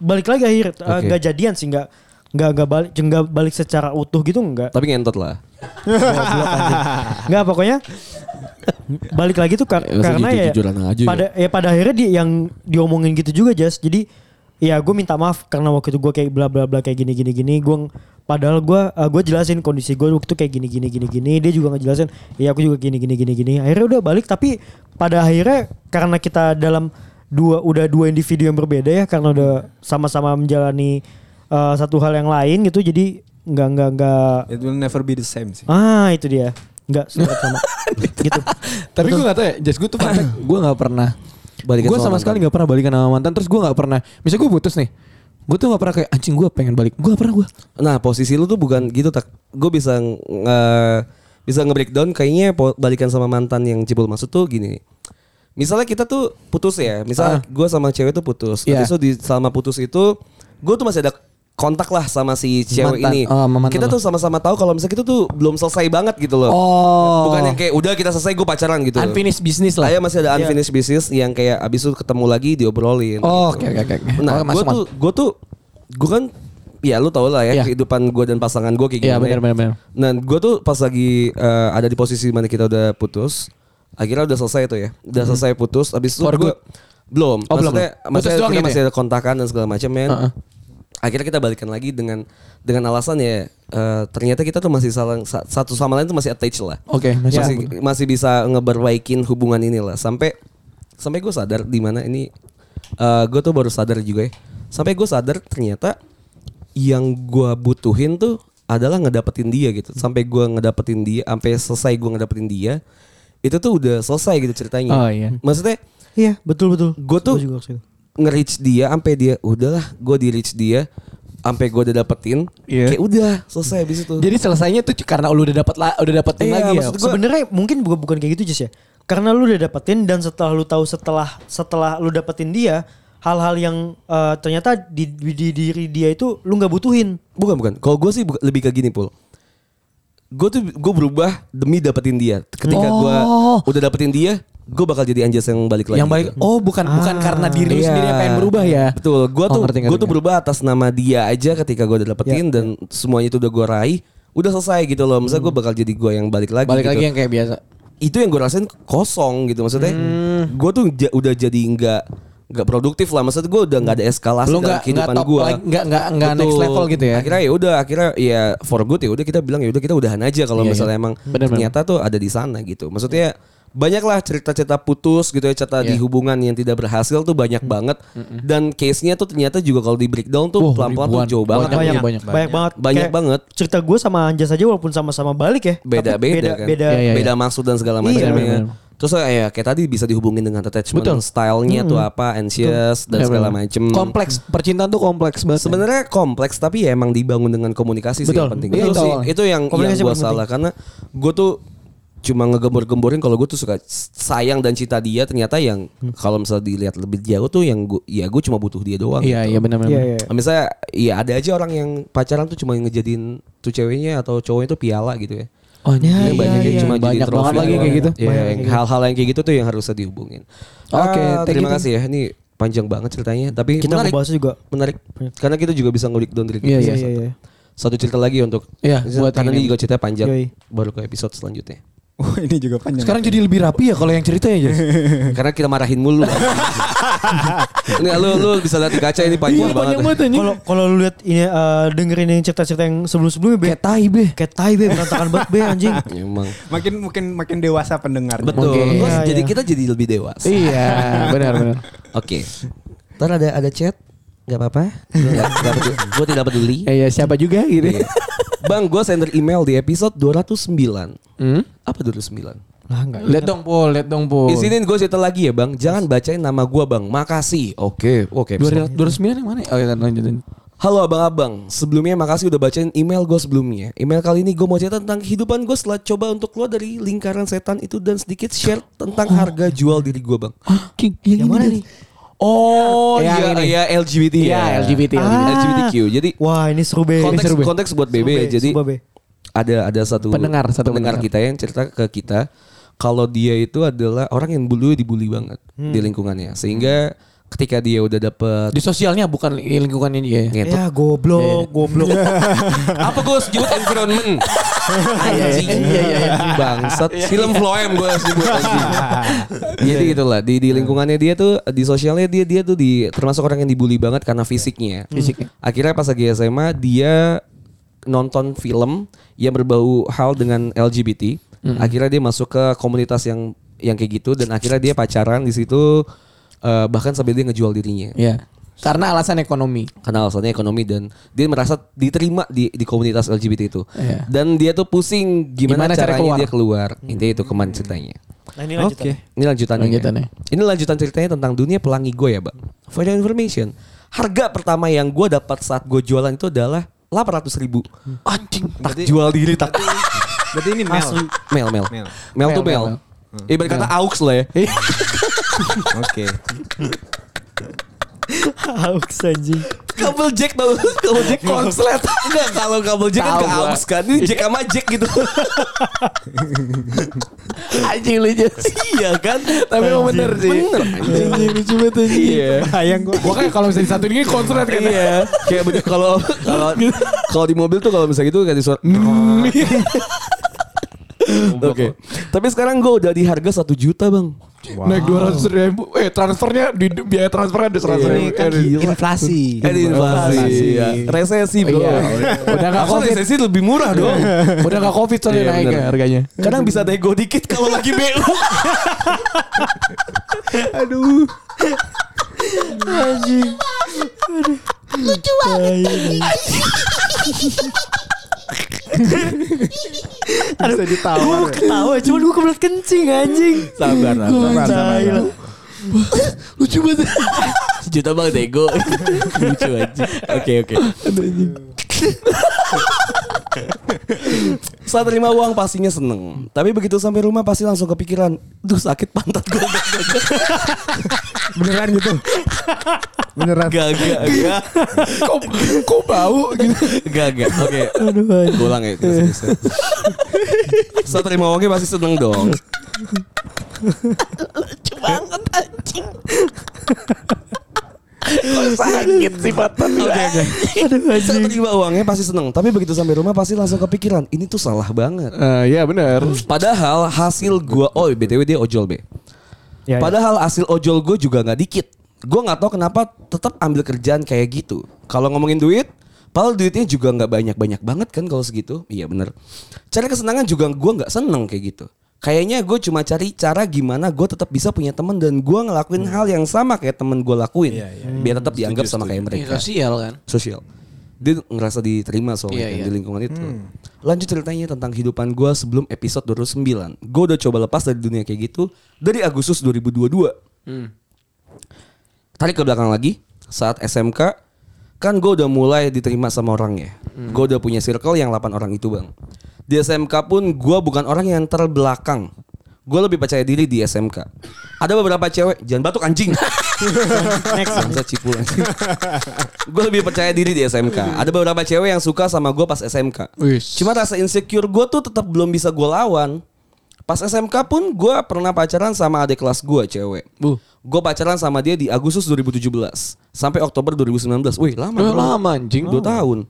Speaker 4: Balik lagi akhir eh,
Speaker 1: Oke.
Speaker 4: nggak jadian sih nggak nggak nggak balik nggak balik secara utuh gitu nggak.
Speaker 1: Tapi ngentot lah.
Speaker 4: Nggak pokoknya balik lagi tuh kar-
Speaker 1: Ya,
Speaker 4: karena ya
Speaker 1: jujur-jujuran aja ya?
Speaker 4: pada ya pada akhirnya dia yang diomongin gitu juga Jas. Jadi ya gue minta maaf karena waktu itu gue kayak bla bla bla kayak gini gini gini. Gue padahal gue gue jelasin kondisi gue waktu itu kayak gini gini gini gini. Dia juga ngejelasin ya aku juga gini gini gini gini. Akhirnya udah balik tapi pada akhirnya karena kita dalam dua udah dua individu yang berbeda ya karena udah sama-sama menjalani eh, satu hal yang lain gitu. Jadi nggak nggak nggak
Speaker 3: It will never be the same sih.
Speaker 4: Ah itu dia. Enggak sama sama. gitu.
Speaker 2: Tapi gue gak tau ya, Jas gue tuh gue gak pernah
Speaker 1: Balikan
Speaker 2: Gue
Speaker 1: sama
Speaker 2: sama sekali gak pernah balikan sama mantan Terus gue gak pernah Misalnya gue putus nih Gue tuh gak pernah kayak anjing gue pengen balik. Gue gak pernah gue.
Speaker 1: Nah posisi lu tuh bukan gitu tak. Gue bisa nge bisa nge-breakdown kayaknya balikan sama mantan yang cibul maksud tuh gini. Misalnya kita tuh putus ya. Misalnya gue sama cewek tuh putus.
Speaker 2: Iya.
Speaker 1: Habis itu di selama putus itu gue tuh masih ada kontak lah sama si cewek
Speaker 2: Mantan.
Speaker 1: ini.
Speaker 2: Oh, mantan
Speaker 1: kita tuh sama-sama tahu kalau misalnya kita tuh belum selesai banget gitu loh.
Speaker 2: Oh.
Speaker 1: Bukan yang kayak udah kita selesai gue pacaran gitu.
Speaker 2: Unfinished business lah.
Speaker 1: Saya masih ada unfinished business yang kayak abis itu ketemu lagi diobrolin.
Speaker 2: Oh,
Speaker 1: gitu.
Speaker 2: oke oke oke.
Speaker 1: Nah,
Speaker 2: Oh,
Speaker 1: gue tuh, gue tuh, gue kan, ya lu tau lah ya
Speaker 2: Iya.
Speaker 1: kehidupan gue dan pasangan gue kayak
Speaker 2: Iya,
Speaker 1: gimana.
Speaker 2: benar,
Speaker 1: ya.
Speaker 2: benar, benar.
Speaker 1: Nah, gue tuh pas lagi eh, ada di posisi mana kita udah putus, akhirnya udah selesai tuh ya, udah selesai putus. Abis itu
Speaker 2: Hmm.
Speaker 1: Gue belum,
Speaker 2: Oh,
Speaker 1: maksudnya,
Speaker 2: belum.
Speaker 1: maksudnya kita
Speaker 2: gitu
Speaker 1: masih
Speaker 2: ya?
Speaker 1: ada kontakan dan segala macam men.
Speaker 2: Heeh.
Speaker 1: Akhirnya kita balikan lagi dengan dengan alasan ya eh, ternyata kita tuh masih saling sa- satu sama lain tuh masih attached lah
Speaker 2: Oke, masih-
Speaker 1: masih masih bisa ngeberbaikin hubungan ini lah sampai sampai gue sadar di mana ini gue tuh baru sadar juga ya sampai gue sadar ternyata yang gue butuhin tuh adalah ngedapetin dia gitu sampai gue ngedapetin dia sampai selesai gue ngedapetin dia itu tuh udah selesai gitu ceritanya
Speaker 2: Oh, iya.
Speaker 1: maksudnya
Speaker 4: Iya, betul betul.
Speaker 1: Gua tuh-
Speaker 4: Gua juga maksudnya.
Speaker 1: Nge-reach dia sampai dia udahlah gue di reach dia sampai gue udah dapetin
Speaker 2: Iya.
Speaker 1: kayak udah selesai habis itu
Speaker 2: Jadi selesainya tuh karena lu udah dapat udah dapetin
Speaker 1: Iya,
Speaker 2: lagi ya.
Speaker 1: gua-
Speaker 4: Sebenarnya mungkin bukan bukan kayak gitu Jess ya. Karena lu udah dapetin dan setelah lu tahu setelah setelah lu dapetin dia hal-hal yang eh, ternyata di, di, di diri dia itu lu nggak butuhin.
Speaker 1: Bukan bukan. Kalau gue sih buka- lebih ke gini pul. Gue tuh gue berubah demi dapetin dia. Ketika gue
Speaker 2: Oh.
Speaker 1: udah dapetin dia, gue bakal jadi anjas yang balik lagi.
Speaker 2: Yang baik.
Speaker 1: gitu.
Speaker 2: Oh, bukan bukan karena diri
Speaker 1: Iya.
Speaker 2: sendiri yang pengen berubah ya.
Speaker 1: Betul. Gue
Speaker 2: Oh,
Speaker 1: tuh
Speaker 2: ngerti,
Speaker 1: gue tuh
Speaker 2: ngerti.
Speaker 1: berubah atas nama dia aja ketika gue udah dapetin dan semuanya itu udah gue raih. Udah selesai gitu loh. Misalnya gue bakal jadi gue yang balik lagi.
Speaker 2: Balik
Speaker 1: gitu.
Speaker 2: lagi yang kayak biasa.
Speaker 1: itu yang gue rasain kosong gitu maksudnya.
Speaker 2: Hmm.
Speaker 1: Gue tuh ja- udah jadi nggak nggak produktif lah. Maksudnya gue udah nggak ada eskalasi
Speaker 2: Lu
Speaker 1: dalam kehidupan gue.
Speaker 2: like, nggak nggak nggak next level gitu ya.
Speaker 1: Akhirnya ya udah akhirnya ya for good ya udah kita bilang ya udah kita udahan aja kalau
Speaker 2: Iya,
Speaker 1: misalnya
Speaker 2: iya.
Speaker 1: emang
Speaker 2: Bener, bener.
Speaker 1: ternyata tuh ada di sana gitu. Maksudnya lah cerita-cerita putus gitu ya cerita di
Speaker 2: Iya.
Speaker 1: hubungan yang tidak berhasil tuh banyak banget dan case-nya tuh ternyata juga kalau di breakdown tuh
Speaker 2: Wah,
Speaker 1: pelan-pelan tuh jauh banget
Speaker 2: Banyak,
Speaker 1: banyak,
Speaker 2: iya, banyak.
Speaker 4: banyak banget.
Speaker 1: banyak
Speaker 4: Kayak
Speaker 1: banget
Speaker 4: Cerita gue sama Anjas aja walaupun sama-sama balik ya.
Speaker 1: beda
Speaker 4: tapi
Speaker 1: beda, kan
Speaker 4: Beda.
Speaker 2: Iya, iya,
Speaker 1: beda maksud dan segala macam
Speaker 4: Iya,
Speaker 1: ya.
Speaker 2: benar-benar.
Speaker 1: terus ya kayak tadi bisa dihubungin dengan attachment
Speaker 2: Betul.
Speaker 1: stylenya tuh apa anxious dan
Speaker 2: Iya,
Speaker 1: segala macam
Speaker 2: Kompleks percintaan tuh kompleks banget.
Speaker 1: Sebenarnya kompleks tapi ya emang dibangun dengan komunikasi sih
Speaker 2: Betul.
Speaker 1: yang penting.
Speaker 2: Iya,
Speaker 1: itu
Speaker 2: itu
Speaker 1: sih itu yang gue salah karena gue tuh cuma ngegembor-gemborin kalau gue tuh suka sayang dan cinta dia ternyata yang
Speaker 2: Hmm.
Speaker 1: kalau misalnya dilihat lebih jauh tuh yang gue ya gue cuma butuh dia doang.
Speaker 2: Iya,
Speaker 1: gitu.
Speaker 2: iya benar benar.
Speaker 4: Iya, iya.
Speaker 1: Misalnya ya ada aja orang yang pacaran tuh cuma ngejadiin tuh ceweknya atau cowoknya tuh piala gitu ya.
Speaker 2: Oh,
Speaker 1: Iya,
Speaker 2: iya,
Speaker 1: banyak yang
Speaker 2: iya.
Speaker 1: cuma jadi
Speaker 2: banyak
Speaker 1: trofi
Speaker 2: banget lagi kayak gitu.
Speaker 1: Ya,
Speaker 4: Banyak
Speaker 1: yang
Speaker 4: kayak gitu.
Speaker 1: hal-hal yang kayak gitu tuh yang harusnya dihubungin.
Speaker 2: Oke,
Speaker 1: Ah,
Speaker 2: thank
Speaker 1: terima
Speaker 2: you.
Speaker 1: kasih ya. Ini panjang banget ceritanya, tapi
Speaker 4: Kita
Speaker 1: menarik.
Speaker 4: juga.
Speaker 1: Menarik. Karena kita juga bisa ngulik down kita.
Speaker 2: Iya,
Speaker 4: Iya
Speaker 2: iya.
Speaker 4: iya iya.
Speaker 1: Satu cerita lagi untuk
Speaker 2: Iya, buat
Speaker 1: karena ini juga ceritanya panjang.
Speaker 4: Yoi.
Speaker 1: Baru ke episode selanjutnya.
Speaker 3: Oh ini juga panjang.
Speaker 2: Sekarang jadi lebih rapi ya kalau yang cerita ya,
Speaker 1: karena kita marahin mulu. ini lu lu bisa lihat di kaca ini panjang
Speaker 2: Wah,
Speaker 1: banget.
Speaker 2: banyak banget.
Speaker 4: Kalau kalau lu lihat ini eh, dengerin yang cerita-cerita yang sebelum-sebelumnya be.
Speaker 2: Kayak tai be.
Speaker 4: Kayak tai be berantakan banget be anjing.
Speaker 1: Emang.
Speaker 3: makin mungkin makin dewasa pendengarnya.
Speaker 1: Betul. Terus
Speaker 4: Iya,
Speaker 1: jadi
Speaker 4: iya.
Speaker 1: kita jadi lebih dewasa.
Speaker 2: Iya, benar benar.
Speaker 1: Oke. Ntar ada ada chat. Gak apa-apa. Gue tidak peduli.
Speaker 2: Eh, ya siapa juga gitu.
Speaker 1: Iya. Bang, gue sender email di episode 209.
Speaker 2: Hmm?
Speaker 1: Apa 209?
Speaker 4: Lah enggak.
Speaker 2: Lihat dong, Pol, lihat dong, Pol.
Speaker 1: Izinin gue cerita lagi ya bang. Jangan bacain nama gue bang. Makasih. Oke. Oke.
Speaker 2: Dua ratus sembilan yang mana? Oh, ya, lanjutin.
Speaker 1: Halo abang-abang, sebelumnya makasih udah bacain email gue sebelumnya. Email kali ini gue mau cerita tentang kehidupan gue setelah coba untuk keluar dari lingkaran setan itu dan sedikit share tentang harga jual diri gue bang.
Speaker 2: Ah, King, yang,
Speaker 4: Yang mana
Speaker 2: nih?
Speaker 1: Oh iya,
Speaker 2: ini.
Speaker 1: iya LGBT
Speaker 2: Iya,
Speaker 1: ya.
Speaker 2: LGBT.
Speaker 4: Ah.
Speaker 1: LGBTQ. Jadi
Speaker 4: Wah ini seru be.
Speaker 1: konteks
Speaker 4: Ini seru be.
Speaker 1: konteks buat BB ya. Jadi
Speaker 4: be.
Speaker 1: ada ada satu
Speaker 2: Pendengar, satu pendengar.
Speaker 1: kita yang cerita ke kita kalau dia itu adalah orang yang dulu dibully banget
Speaker 2: Hmm.
Speaker 1: di lingkungannya sehingga ketika dia udah dapet
Speaker 2: Di sosialnya bukan lingkungannya dia.
Speaker 1: ngetot
Speaker 4: Ya goblok, goblok.
Speaker 1: apa gue sebut environment? Anjing. bangsat. Film floem gue sebut anjing. Jadi itulah di di lingkungannya dia tuh di sosialnya dia dia tuh di termasuk orang yang dibully banget karena fisiknya.
Speaker 2: Fisiknya.
Speaker 1: akhirnya pas lagi SMA dia nonton film yang berbau hal dengan LGBT akhirnya dia masuk ke komunitas yang yang kayak gitu dan akhirnya dia pacaran di situ eh, bahkan sampai dia ngejual dirinya
Speaker 2: Iya. Karena alasan ekonomi.
Speaker 1: karena alasannya ekonomi dan dia merasa diterima di di komunitas LGBT itu
Speaker 2: Iya.
Speaker 1: dan dia tuh pusing gimana,
Speaker 2: Gimana cara
Speaker 1: caranya
Speaker 2: keluar?
Speaker 1: dia keluar intinya itu kemarin ceritanya
Speaker 4: Nah ini lanjutan.
Speaker 3: Oke.
Speaker 1: ini lanjutannya
Speaker 2: Lanjutannya.
Speaker 1: ini lanjutan ceritanya tentang dunia pelangi gue ya bang for your information Harga pertama yang gue dapat saat gue jualan itu adalah 800 ribu.
Speaker 2: Anjing.
Speaker 1: Tak jual diri tak.
Speaker 3: Berarti ini Mel.
Speaker 1: Mel, Mel.
Speaker 3: Mel.
Speaker 1: Mel tuh
Speaker 2: Mel,
Speaker 1: Mel. Ibarat kata aux lah ya.
Speaker 3: Oke.
Speaker 4: Aux anjing.
Speaker 1: Kabel jack tau Kabel jack konslet Enggak kalau kabel jack kan ke aux kan Ini jack sama jack gitu
Speaker 2: Anjing lu Jas.
Speaker 1: Iya kan
Speaker 2: Tapi emang bener sih.
Speaker 1: Bener
Speaker 2: Anjing lucu banget anjing.
Speaker 1: Iya
Speaker 4: Bayang gue.
Speaker 2: Makanya kalau misalnya satu ini konslet kan.
Speaker 1: Iya Kayak bener kalau Kalau di mobil tuh kalau misalnya gitu kayak di suara Oke Tapi sekarang gue udah di harga 1 juta bang
Speaker 2: Naik dua ratus ribu. Eh transfernya di biaya transfernya ada seratus
Speaker 3: Ini
Speaker 2: ribu.
Speaker 3: kan inflasi.
Speaker 1: Eh di inflasi ya. Resesi bro
Speaker 2: Iya. Udah nggak
Speaker 1: Aku
Speaker 2: covid.
Speaker 1: resesi lebih murah dong
Speaker 2: Udah gak covid soalnya
Speaker 1: Iya,
Speaker 2: naik ya harganya.
Speaker 1: Kadang bisa nego dikit kalau lagi BU
Speaker 3: Aduh.
Speaker 4: Anjing. Lucu banget.
Speaker 3: Bisa ditawar.
Speaker 4: Gue ketawa cuman gue kebelet kencing anjing.
Speaker 1: Sabar
Speaker 4: Gue
Speaker 3: sabar, sabar.
Speaker 2: Lucu banget.
Speaker 1: Sejuta bang nego Lucu aja Oke oke Saat terima uang pastinya seneng Tapi begitu sampai rumah pasti langsung kepikiran Duh sakit pantat gue
Speaker 3: Beneran gitu. Beneran.
Speaker 1: Gak gak gak
Speaker 2: kok kok bau gitu.
Speaker 1: Gak gak Oke
Speaker 4: Aduh anjing.
Speaker 1: Gue ulang ya. Saat terima uangnya pasti seneng dong
Speaker 2: Lucu banget anjing. Kok sakit sih pantat
Speaker 1: Oke oke
Speaker 4: Aduh
Speaker 1: Saat
Speaker 4: anjing.
Speaker 1: terima uangnya pasti seneng Tapi begitu sampai rumah pasti langsung kepikiran Ini tuh salah banget
Speaker 2: Eh, Iya benar.
Speaker 1: Padahal hasil gua Oh BTW dia ojol be
Speaker 4: Ya, ya.
Speaker 1: Padahal hasil ojol gue juga nggak dikit. Gue nggak tahu kenapa tetap ambil kerjaan kayak gitu. Kalau ngomongin duit, padahal duitnya juga nggak banyak-banyak banget kan kalau segitu. Iya bener. Cari kesenangan juga gue nggak seneng kayak gitu. Kayaknya gue cuma cari cara gimana gue tetap bisa punya teman dan gue ngelakuin hal yang sama kayak temen gue lakuin, biar tetap dianggap sama kayak mereka.
Speaker 2: sosial kan.
Speaker 1: Sosial. Dia ngerasa diterima soalnya
Speaker 2: Iya,
Speaker 1: kan
Speaker 2: iya.
Speaker 1: di lingkungan itu. Lanjut ceritanya tentang kehidupan gue sebelum episode 29. Gue udah coba lepas dari dunia kayak gitu dari Agustus 2022. Tarik ke belakang lagi saat SMK kan gue udah mulai diterima sama orangnya. Gue udah punya circle yang 8 orang itu bang. Di SMK pun gue bukan orang yang terbelakang. Gue lebih percaya diri di SMK. Ada beberapa cewek, jangan batuk anjing.
Speaker 4: Next.
Speaker 1: Bangsa cipul anjing. gue lebih percaya diri di SMK. Ada beberapa cewek yang suka sama gue pas SMK.
Speaker 2: Wis.
Speaker 1: Cuma rasa insecure gue tuh tetap belum bisa gue lawan. Pas SMK pun gue pernah pacaran sama adik kelas gue cewek.
Speaker 2: Bu.
Speaker 1: Gue pacaran sama dia di Agustus 2017 sampai Oktober 2019. Wih lama.
Speaker 2: Eh, lama anjing.
Speaker 1: Dua tahun.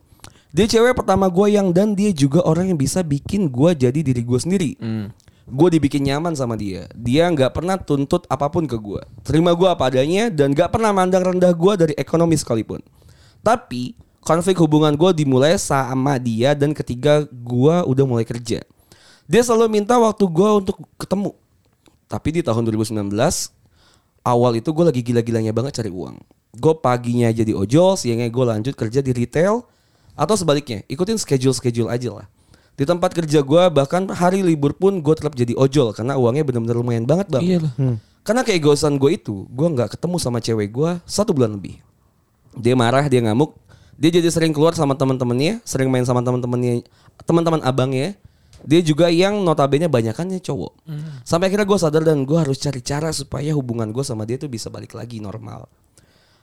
Speaker 1: Dia cewek pertama gue yang dan dia juga orang yang bisa bikin gue jadi diri gue sendiri. Gue dibikin nyaman sama dia. Dia nggak pernah tuntut apa pun ke gue. Terima gue apa adanya dan nggak pernah mandang rendah gue dari ekonomi sekalipun. Tapi konflik hubungan gue dimulai sama dia dan ketika gue udah mulai kerja. Dia selalu minta waktu gue untuk ketemu. Tapi di tahun 2019 awal itu gue lagi gila-gilanya banget cari uang. Gue paginya jadi ojol, siangnya gue lanjut kerja di retail atau sebaliknya ikutin schedule-schedule aja lah. Di tempat kerja gue bahkan hari libur pun gue tetap jadi ojol karena uangnya benar-benar lumayan banget bang.
Speaker 2: Iya lah.
Speaker 1: Karena keegoisan gue itu, gue nggak ketemu sama cewek gue satu bulan lebih. Dia marah, dia ngamuk, dia jadi sering keluar sama teman-temannya, sering main sama teman-temannya, teman-teman abangnya. Dia juga yang notabene banyakannya cowok. Sampai akhirnya gue sadar dan gue harus cari cara supaya hubungan gue sama dia tuh bisa balik lagi normal.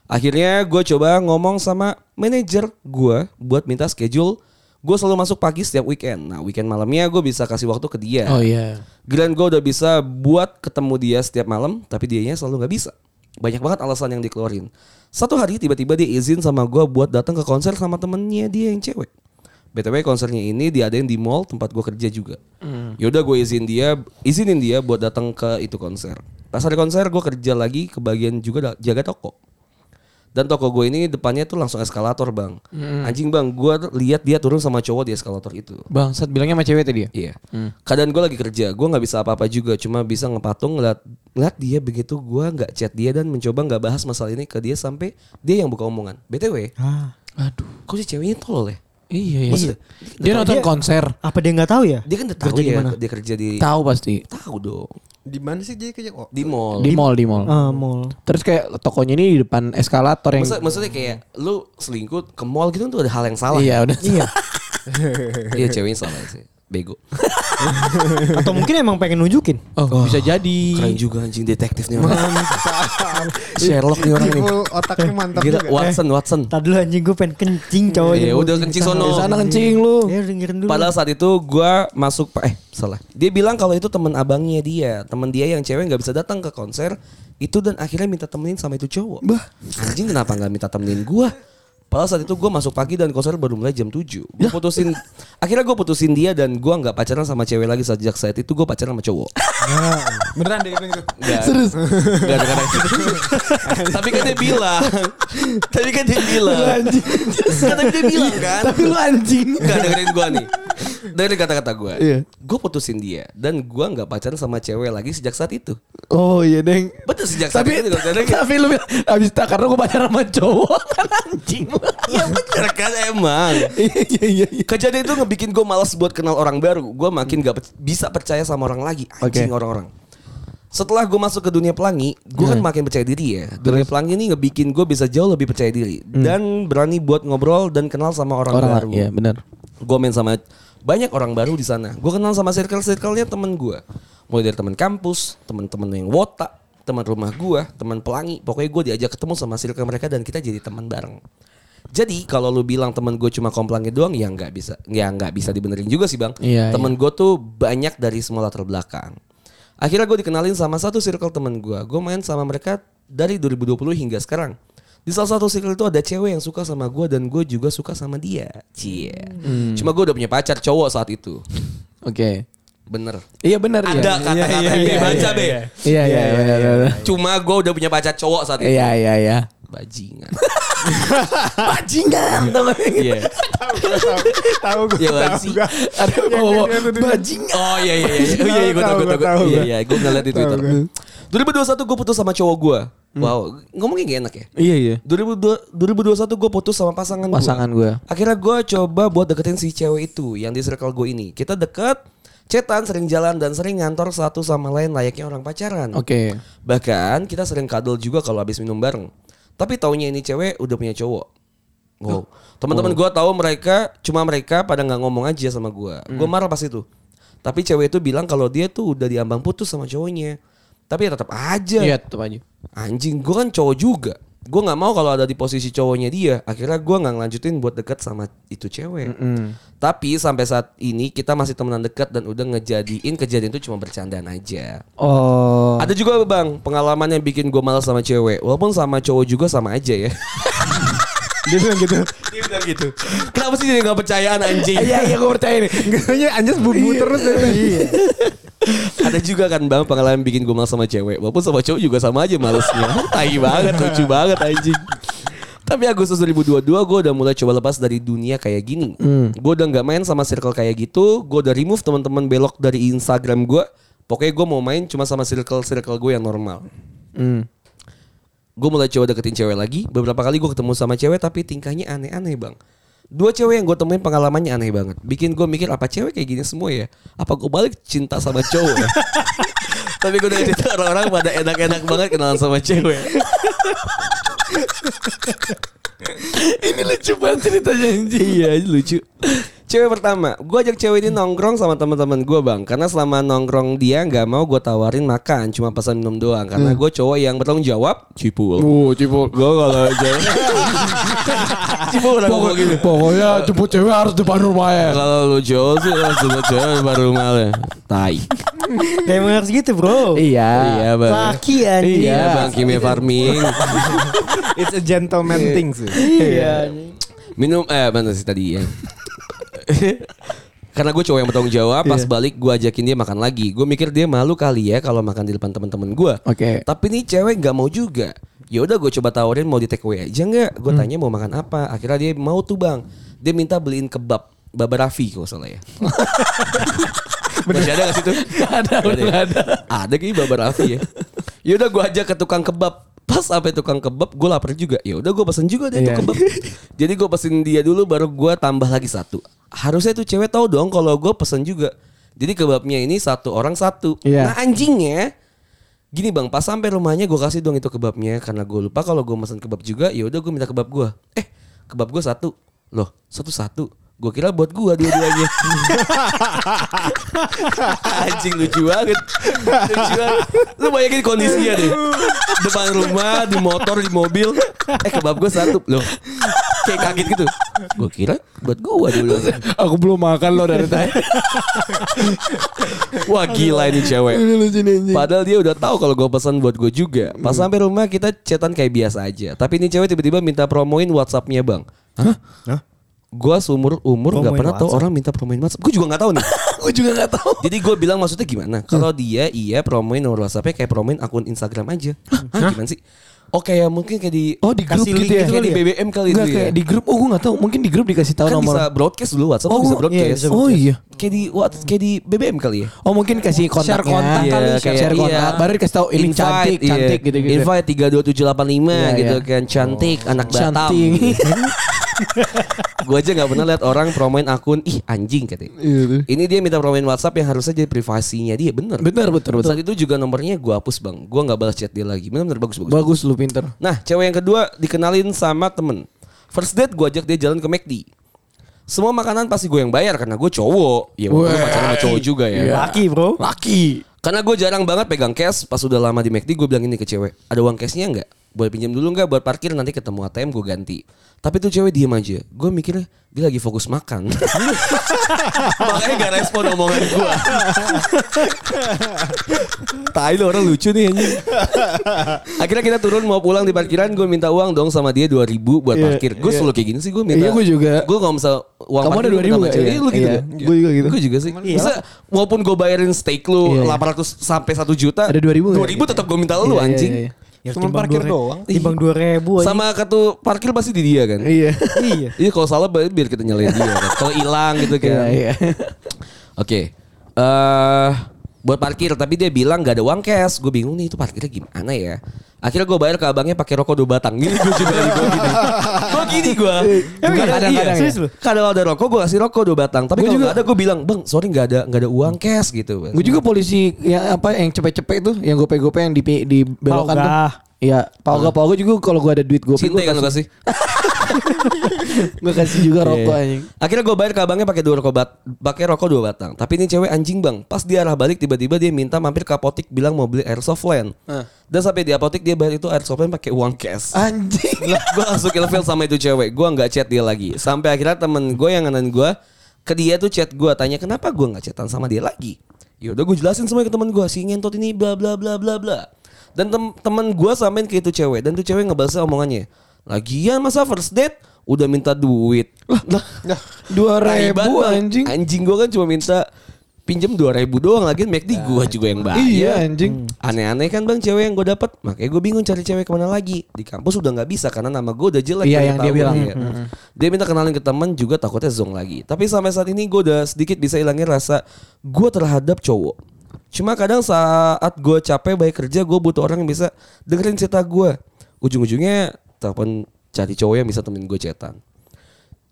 Speaker 1: Akhirnya gue coba ngomong sama manajer gue buat minta schedule. Gue selalu masuk pagi setiap weekend. Nah weekend malamnya gue bisa kasih waktu ke dia.
Speaker 2: Oh iya.
Speaker 1: Giliran gue udah bisa buat ketemu dia setiap malam, tapi dianya selalu nggak bisa. Banyak banget alasan yang dikeluarin. Satu hari tiba-tiba dia izin sama gue buat datang ke konser sama temennya dia yang cewek. Btw konsernya ini diadain di mall tempat gue kerja juga. Yaudah gue izin dia, izinin dia buat datang ke itu konser. Pas hari konser gue kerja lagi ke bagian juga jaga toko. Dan toko gue ini depannya tuh langsung eskalator bang. Anjing bang, gue lihat dia turun sama cowok di eskalator itu.
Speaker 2: Bangsat bilangnya sama cewek tadi ya?
Speaker 1: Iya. Keadaan gue lagi kerja, gue nggak bisa apa-apa juga, cuma bisa ngepatung ngeliat, ngeliat dia begitu gue nggak chat dia dan mencoba nggak bahas masalah ini ke dia sampai dia yang buka omongan. btw,
Speaker 4: Ah.
Speaker 2: Aduh.
Speaker 1: kok si ceweknya tolol ya?
Speaker 2: Iya iya.
Speaker 1: Maksudnya,
Speaker 2: Dia nonton
Speaker 4: Dia-
Speaker 2: konser.
Speaker 4: Apa dia nggak tahu ya?
Speaker 1: Dia kan udah tahu
Speaker 4: Kerja di
Speaker 1: ya,
Speaker 4: mana?
Speaker 1: dia kerja di
Speaker 2: Tahu pasti.
Speaker 1: tahu dong.
Speaker 3: Di mana sih jadi kayak oh,
Speaker 1: di mall.
Speaker 2: Di mall, di mall.
Speaker 4: Ah, mall.
Speaker 2: Terus kayak tokonya ini di depan eskalator yang
Speaker 1: Maksud- maksudnya kayak lu selingkuh ke mall gitu tuh ada hal yang salah.
Speaker 2: Iya, udah.
Speaker 4: Iya.
Speaker 1: Iya ceweknya salah sih. Bego.
Speaker 4: Atau mungkin emang pengen nunjukin.
Speaker 2: Oh, bisa jadi.
Speaker 1: Keren juga anjing detektif nih orang. Sherlock nih orang nih.
Speaker 3: Full otaknya mantap
Speaker 1: Gila,
Speaker 3: juga.
Speaker 1: Watson, Watson.
Speaker 4: Tadi dulu anjing gue pengen kencing cowok.
Speaker 1: Iya, udah kencing sono.
Speaker 2: Di sana kencing lu.
Speaker 4: Ya dengerin dulu.
Speaker 1: Padahal saat itu gue masuk eh salah. Dia bilang kalau itu teman abangnya dia, teman dia yang cewek nggak bisa datang ke konser itu dan akhirnya minta temenin sama itu cowok. Anjing kenapa nggak minta temenin gue? Padahal saat itu gue masuk pagi dan konser baru mulai jam 7 Gue putusin Akhirnya gue putusin dia Dan gue nggak pacaran sama cewek lagi Sejak saat itu gue pacaran sama cowok.
Speaker 3: Beneran deh gitu.
Speaker 1: Gak, Serius? Gak ada kata Tapi kan dia bilang. Tapi kan dia bilang. Tapi dia bilang kan.
Speaker 2: Tapi lu anjing.
Speaker 1: Gak dengerin gue nih Dengerin kata-kata gue
Speaker 2: Iya.
Speaker 1: Gue putusin dia Dan gue gak pacaran sama cewek lagi sejak saat itu
Speaker 2: Oh iya, Deng.
Speaker 1: Betul sejak saat
Speaker 2: Tapi
Speaker 1: itu gak pacaran
Speaker 2: tapi lu bilang abis tak karena gue pacaran sama cowok kan anjing.
Speaker 1: Iya bener kan emang
Speaker 2: Iya iya iya. iya.
Speaker 1: Kejadian itu ngebikin gue malas buat kenal orang baru Gue makin gak pe- bisa percaya sama orang lagi Anjing
Speaker 2: Oke.
Speaker 1: orang-orang setelah gue masuk ke dunia pelangi, gue kan makin percaya diri ya. Dunia pelangi ini ngebikin gue bisa jauh lebih percaya diri dan berani buat ngobrol dan kenal sama orang,
Speaker 2: Orang
Speaker 1: baru.
Speaker 2: Iya benar.
Speaker 1: gue main sama banyak orang baru di sana. Gue kenal sama circle-circle-nya temen gue. Mulai dari teman kampus, teman-teman yang wota, teman rumah gue, teman pelangi. Pokoknya gue diajak ketemu sama circle mereka dan kita jadi teman bareng. Jadi kalau lu bilang temen gue cuma komplangnya doang ya nggak bisa, ya nggak bisa dibenerin juga sih bang.
Speaker 2: Iya,
Speaker 1: temen gue tuh banyak dari semua latar belakang. Akhirnya gue dikenalin sama satu circle temen gue. Gue main sama mereka dari 2020 hingga sekarang. Di salah satu circle itu ada cewek yang suka sama gue dan gue juga suka sama dia. Cie.
Speaker 2: Hmm.
Speaker 1: Cuma gue udah punya pacar cowok saat itu.
Speaker 2: Oke.
Speaker 1: Bener.
Speaker 2: Iya benar ya.
Speaker 1: Ada kata-kata yang dibaca be.
Speaker 2: Iya iya iya. iya, iya.
Speaker 1: Cuma gue udah punya pacar cowok saat itu.
Speaker 2: Iya iya iya.
Speaker 1: Bajingan.
Speaker 2: Bajingan teman.
Speaker 1: Iya.
Speaker 3: Tahu gue.
Speaker 1: Iya
Speaker 3: tahu
Speaker 1: gak sih?
Speaker 3: gua.
Speaker 2: Ada bawa
Speaker 3: dia tuh dia-
Speaker 2: bajingan.
Speaker 1: Oh iya iya iya. Oh, iya iya gue tau
Speaker 3: Tahu,
Speaker 1: gue tau.
Speaker 3: gua tahu,
Speaker 1: Iya iya gue ngeliat di Twitter.
Speaker 3: Tahu,
Speaker 1: 2021 gue putus sama cowok gue. Wow, ngomongnya gak enak ya.
Speaker 2: Iya iya.
Speaker 1: 2002 2021 gue putus sama pasangan gue.
Speaker 2: Pasangan gue.
Speaker 1: Akhirnya gue coba buat deketin si cewek itu yang di circle gue ini. Kita deket, cetan, sering jalan dan sering ngantor satu sama lain layaknya orang pacaran.
Speaker 2: Oke.
Speaker 1: Bahkan kita sering kadal juga kalau habis minum bareng. Tapi taunya ini cewek udah punya cowok. Wow. Teman-teman gue tahu mereka cuma mereka pada nggak ngomong aja sama gue. Gue marah pas itu. Tapi cewek itu bilang kalau dia tuh udah diambang putus sama cowoknya. Tapi ya tetap aja.
Speaker 2: Iya tetap aja.
Speaker 1: Anjing, gue kan cowok juga. Gue nggak mau kalau ada di posisi cowoknya dia. Akhirnya gue nggak ngelanjutin buat deket sama itu cewek. Tapi sampai saat ini kita masih temenan dekat dan udah ngejadiin kejadian itu cuma bercandaan aja.
Speaker 2: Oh.
Speaker 1: Ada juga bang pengalaman yang bikin gue malas sama cewek. Walaupun sama cowok juga sama aja ya.
Speaker 3: Dia bilang gitu.
Speaker 1: Dia bilang gitu. Kenapa sih jadi nggak percayaan anjing?
Speaker 2: Iya iya gue percaya nih.
Speaker 3: Kayaknya Anjas bubu terus. Iya.
Speaker 1: Ada juga kan bang pengalaman bikin gue malas sama cewek. Walaupun sama cowok juga sama aja malesnya. Tai banget, lucu banget anjing. Tapi Agustus 2022 gue udah mulai coba lepas dari dunia kayak gini. Gue udah nggak main sama circle kayak gitu. Gue udah remove teman-teman belok dari Instagram gue. Pokoknya gue mau main cuma sama circle-circle gue yang normal.
Speaker 2: Hmm.
Speaker 1: Gue mulai coba deketin cewek lagi. Beberapa kali gue ketemu sama cewek tapi tingkahnya aneh-aneh bang. Dua cewek yang gue temuin pengalamannya aneh banget. Bikin gue mikir apa cewek kayak gini semua ya? Apa gue balik cinta sama cowok ya? tapi gue udah cerita orang-orang pada enak-enak banget kenalan sama cewek.
Speaker 2: Ini lucu banget ceritanya anjing.
Speaker 1: iya lucu. Cewek pertama, gue ajak cewek ini nongkrong sama teman-teman gue bang, karena selama nongkrong dia nggak mau gue tawarin makan, cuma pesan minum doang, karena gue cowok yang bertanggung jawab. Cipul.
Speaker 2: Oh, cipul.
Speaker 1: Gue kalau jawab. Cipul ngomong gitu.
Speaker 2: Pokoknya jemput cewek harus depan rumahnya.
Speaker 1: Kalau lu jauh sih langsung aja baru malah. Tai.
Speaker 4: Ya emang harus gitu bro.
Speaker 2: Iya.
Speaker 1: Iya bang.
Speaker 4: Laki anjing.
Speaker 1: Iya bang kimia farming.
Speaker 3: It's a gentleman thing sih.
Speaker 4: Iya.
Speaker 1: Minum eh mana sih tadi ya? Karena gue cowok yang bertanggung jawab, pas balik gue ajakin dia makan lagi. Gue mikir dia malu kali ya kalau makan di depan teman-teman gue.
Speaker 2: Oke.
Speaker 1: Tapi nih cewek nggak mau juga. Ya udah gue coba tawarin mau di take away aja nggak? Gue tanya mau makan apa. Akhirnya dia mau tuh bang. Dia minta beliin kebab. Baba Raffi kalau salah ya. Masih ada gak sih tuh?
Speaker 2: ada,
Speaker 1: Gak
Speaker 2: udah
Speaker 1: ya?
Speaker 2: ada.
Speaker 1: Ada kayaknya Baba Raffi ya. Yaudah gue ajak ke tukang kebab. Pas sampai tukang kebab gue lapar juga. Ya udah gue pesen juga deh
Speaker 2: Iya.
Speaker 1: kebab. Jadi gue pesen dia dulu baru gue tambah lagi satu. Harusnya tuh cewek tahu dong kalau gue pesen juga. Jadi kebabnya ini satu orang satu.
Speaker 2: Iya.
Speaker 1: Nah anjingnya Gini bang, pas sampai rumahnya gue kasih dong itu kebabnya karena gue lupa kalau gue pesan kebab juga, ya udah gue minta kebab gue. Eh, kebab gue satu, loh satu satu. Gue kira buat gue dua-duanya. Anjing lucu banget. Lucu banget. Lu bayangin kondisinya deh. Depan rumah, di motor, di mobil. Eh kebab gue satu. Loh. Kayak kaget gitu. Gue kira buat gue dulu.
Speaker 2: Aku belum makan lo dari tadi.
Speaker 1: Wah gila ini cewek. Padahal dia udah tahu kalau gue pesan buat gue juga. Pas sampai rumah kita chatan kayak biasa aja. Tapi ini cewek tiba-tiba minta promoin WhatsAppnya bang. Hah?
Speaker 4: Hah?
Speaker 1: Gue seumur umur nggak pernah tahu
Speaker 4: WhatsApp?
Speaker 1: orang minta promoin WhatsApp. Gue juga nggak tahu nih.
Speaker 2: Gue juga gak tahu.
Speaker 1: Jadi gue bilang maksudnya gimana? Kalau dia iya promoin nomor WhatsAppnya kayak promoin akun Instagram aja. Hah, gimana sih? Oke ya mungkin kayak di
Speaker 2: Oh di grup gitu ya?
Speaker 4: gitu
Speaker 1: kayak di
Speaker 4: ya?
Speaker 1: BBM kali
Speaker 2: Enggak
Speaker 1: itu
Speaker 2: kayak
Speaker 1: ya.
Speaker 2: di grup. Oh gue gak tahu. Mungkin di grup dikasih tahu
Speaker 1: kan
Speaker 2: nomor.
Speaker 1: bisa broadcast dulu WhatsApp
Speaker 2: Oh,
Speaker 1: bisa
Speaker 2: iya,
Speaker 1: broadcast.
Speaker 4: bisa
Speaker 2: Oh iya.
Speaker 1: Kayak di what kayak di BBM kali ya.
Speaker 2: Oh mungkin kasih kontaknya.
Speaker 3: Share kontak
Speaker 2: Iya,
Speaker 3: kali,
Speaker 2: kayak
Speaker 1: kayak
Speaker 2: share kontak.
Speaker 1: iya.
Speaker 2: Baru dikasih tahu ini
Speaker 1: Invite,
Speaker 2: cantik,
Speaker 1: iya.
Speaker 2: cantik gitu-gitu.
Speaker 1: Invite 32785
Speaker 2: Iya,
Speaker 1: gitu
Speaker 2: iya.
Speaker 1: kan cantik anak Batam. Gue aja nggak pernah lihat orang promoin akun ih anjing katanya.
Speaker 2: Iya tuh.
Speaker 1: Ini dia minta promoin WhatsApp yang harusnya jadi privasinya dia bener.
Speaker 2: Benar, betul, betul.
Speaker 1: Saat itu juga nomornya gue hapus bang. Gue nggak balas chat dia lagi. Bener-bener bagus bagus.
Speaker 2: Bagus lu pinter.
Speaker 1: Nah cewek yang kedua dikenalin sama temen. First date gue ajak dia jalan ke McD. Semua makanan pasti gue yang bayar karena gue cowok. Ya walaupun
Speaker 2: Weh.
Speaker 1: pacaran sama cowok juga ya.
Speaker 4: Laki bro.
Speaker 2: Laki.
Speaker 1: Karena gue jarang banget pegang cash pas udah lama di McD gue bilang ini ke cewek. Ada uang cashnya nggak? Boleh pinjam dulu nggak buat parkir nanti ketemu ATM gue ganti. Tapi tuh cewek diem aja. Gue mikirnya dia lagi fokus makan. Makanya gak respon omongan gue. Tai lu orang lucu nih anjing. Akhirnya kita turun mau pulang di parkiran gue minta uang dong sama dia 2000 buat
Speaker 2: Iya,
Speaker 1: parkir. Gue selalu kayak gini sih gue minta.
Speaker 2: Iya, gue juga.
Speaker 1: Gue gak bisa uang
Speaker 2: Kamu ada
Speaker 1: parkir
Speaker 2: 2000
Speaker 1: sama
Speaker 2: nggak?
Speaker 1: cewek.
Speaker 2: Iya.
Speaker 1: Iya, lu gitu
Speaker 2: Iya.
Speaker 1: gak?
Speaker 2: Gue juga gitu.
Speaker 1: Gue juga sih.
Speaker 4: Iya.
Speaker 1: Bisa walaupun gue bayarin steak lu
Speaker 2: Iya.
Speaker 1: 800 sampai 1 juta.
Speaker 2: Ada 2000 nggak?
Speaker 1: 2000 tetap gue minta lu
Speaker 2: Iya, iya,
Speaker 1: anjing.
Speaker 2: Iya.
Speaker 4: Ya,
Speaker 3: Cuma parkir
Speaker 4: re-
Speaker 3: doang.
Speaker 4: Timbang dua ribu aja.
Speaker 1: Sama kartu parkir pasti di dia kan.
Speaker 2: Iya.
Speaker 4: iya.
Speaker 1: Iya kalau salah biar biar kita nyalain dia kan. Kalau hilang gitu
Speaker 2: Iya,
Speaker 1: kan.
Speaker 2: iya.
Speaker 1: Oke. Eh buat parkir tapi dia bilang gak ada uang cash. Gue bingung nih itu parkirnya gimana ya. Akhirnya gue bayar ke abangnya pakai rokok dua batang. Ini gue juga gini. Gue gini gue.
Speaker 4: Iya?
Speaker 2: kadang-kadang
Speaker 1: iya,
Speaker 2: ya?
Speaker 1: serius lu. Kadang ada rokok gue kasih rokok dua batang. Tapi kalau
Speaker 2: juga-
Speaker 1: nggak ada gue bilang bang sorry nggak ada nggak ada uang cash gitu.
Speaker 2: Gue juga polisi yang apa yang cepet-cepet tuh, yang gope-gope yang di di belokan tuh. Iya, pauga pauga juga kalau gue ada duit gue
Speaker 1: Cinta kan lu kasih.
Speaker 2: gue kasih juga rokok
Speaker 1: Iya.
Speaker 2: anjing.
Speaker 1: Akhirnya gue bayar ke abangnya pakai dua rokok bat, pakai rokok dua batang. Tapi ini cewek anjing bang. Pas dia arah balik tiba-tiba dia minta mampir ke apotik bilang mau beli airsoft land. Dan sampai di apotik dia bayar itu airsoft land pakai uang cash.
Speaker 2: Anjing.
Speaker 1: gue langsung ilfeel sama itu cewek. Gue nggak chat dia lagi. Sampai akhirnya temen gue yang nganan gue ke dia tuh chat gue tanya kenapa gue nggak chatan sama dia lagi. Ya udah gue jelasin semua ke temen gue si ngentot ini bla bla bla bla bla. Dan tem temen gue sampein ke itu cewek dan tuh cewek ngebalasnya omongannya. Lagian masa first date udah minta duit. Lah,
Speaker 2: Dua
Speaker 1: Tai
Speaker 2: ribu anjing.
Speaker 1: Anjing gue kan cuma minta pinjem dua ribu doang lagi McD gue juga yang bayar.
Speaker 2: Iya anjing.
Speaker 1: Aneh-aneh kan bang cewek yang gue dapat Makanya gue bingung cari cewek ke mana lagi Di kampus udah nggak bisa Karena nama gue udah jelek
Speaker 2: Iya, yang dia bilang.
Speaker 1: ya. Dia minta kenalin ke teman Juga takutnya zong lagi Tapi sampai saat ini gue udah sedikit bisa hilangin rasa Gue terhadap cowok Cuma kadang saat gue capek baik kerja Gue butuh orang yang bisa dengerin cerita gue Ujung-ujungnya Telepon cari cowok yang bisa temenin gue chatan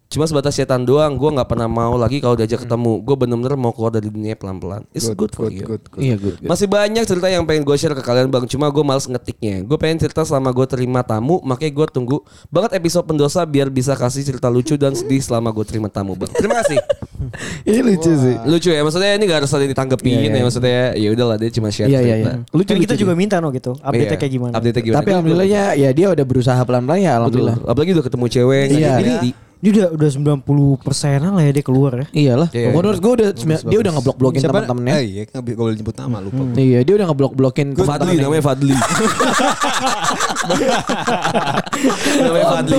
Speaker 1: Cuma sebatas chatan doang, gue nggak pernah mau lagi kalau diajak ketemu. Gue bener-bener mau keluar dari dunia pelan-pelan. It's good, for you.
Speaker 2: Iya good. good.
Speaker 1: Masih banyak cerita yang pengen gue share ke kalian bang Cuma gue males ngetiknya Gue pengen cerita selama gue terima tamu Makanya gue tunggu banget episode pendosa Biar bisa kasih cerita lucu dan sedih selama gue terima tamu bang Terima kasih
Speaker 2: Ini lucu sih.
Speaker 1: Lucu ya maksudnya ini gak harus ada ditanggepin
Speaker 2: Iya, iya,
Speaker 1: ya Maksudnya ya udahlah dia cuma share
Speaker 2: Iya iya
Speaker 1: cerita
Speaker 2: iya. Lucu
Speaker 4: Kan kita
Speaker 2: lucu
Speaker 4: juga
Speaker 2: sih.
Speaker 4: minta no gitu. Update-nya
Speaker 1: Iya.
Speaker 4: kayak gimana.
Speaker 1: Update-nya gimana
Speaker 2: Tapi alhamdulillahnya ya dia udah berusaha pelan-pelan ya
Speaker 1: Betul
Speaker 2: alhamdulillah.
Speaker 1: Apalagi udah ketemu cewek
Speaker 2: Iya.
Speaker 4: Ini,
Speaker 1: jadi.
Speaker 4: Ini udah udah 90 persenan lah ya dia keluar ya.
Speaker 2: Iyalah.
Speaker 1: Iya, iya.
Speaker 2: Menurut gue udah dia udah ngeblok-blokin teman-temannya.
Speaker 3: Eh, iya, nggak boleh nyebut nama lupa. gua.
Speaker 2: Iya, dia udah ngeblok-blokin
Speaker 1: Fadli
Speaker 2: teman-temannya.
Speaker 1: namanya Fadli Namanya Fadli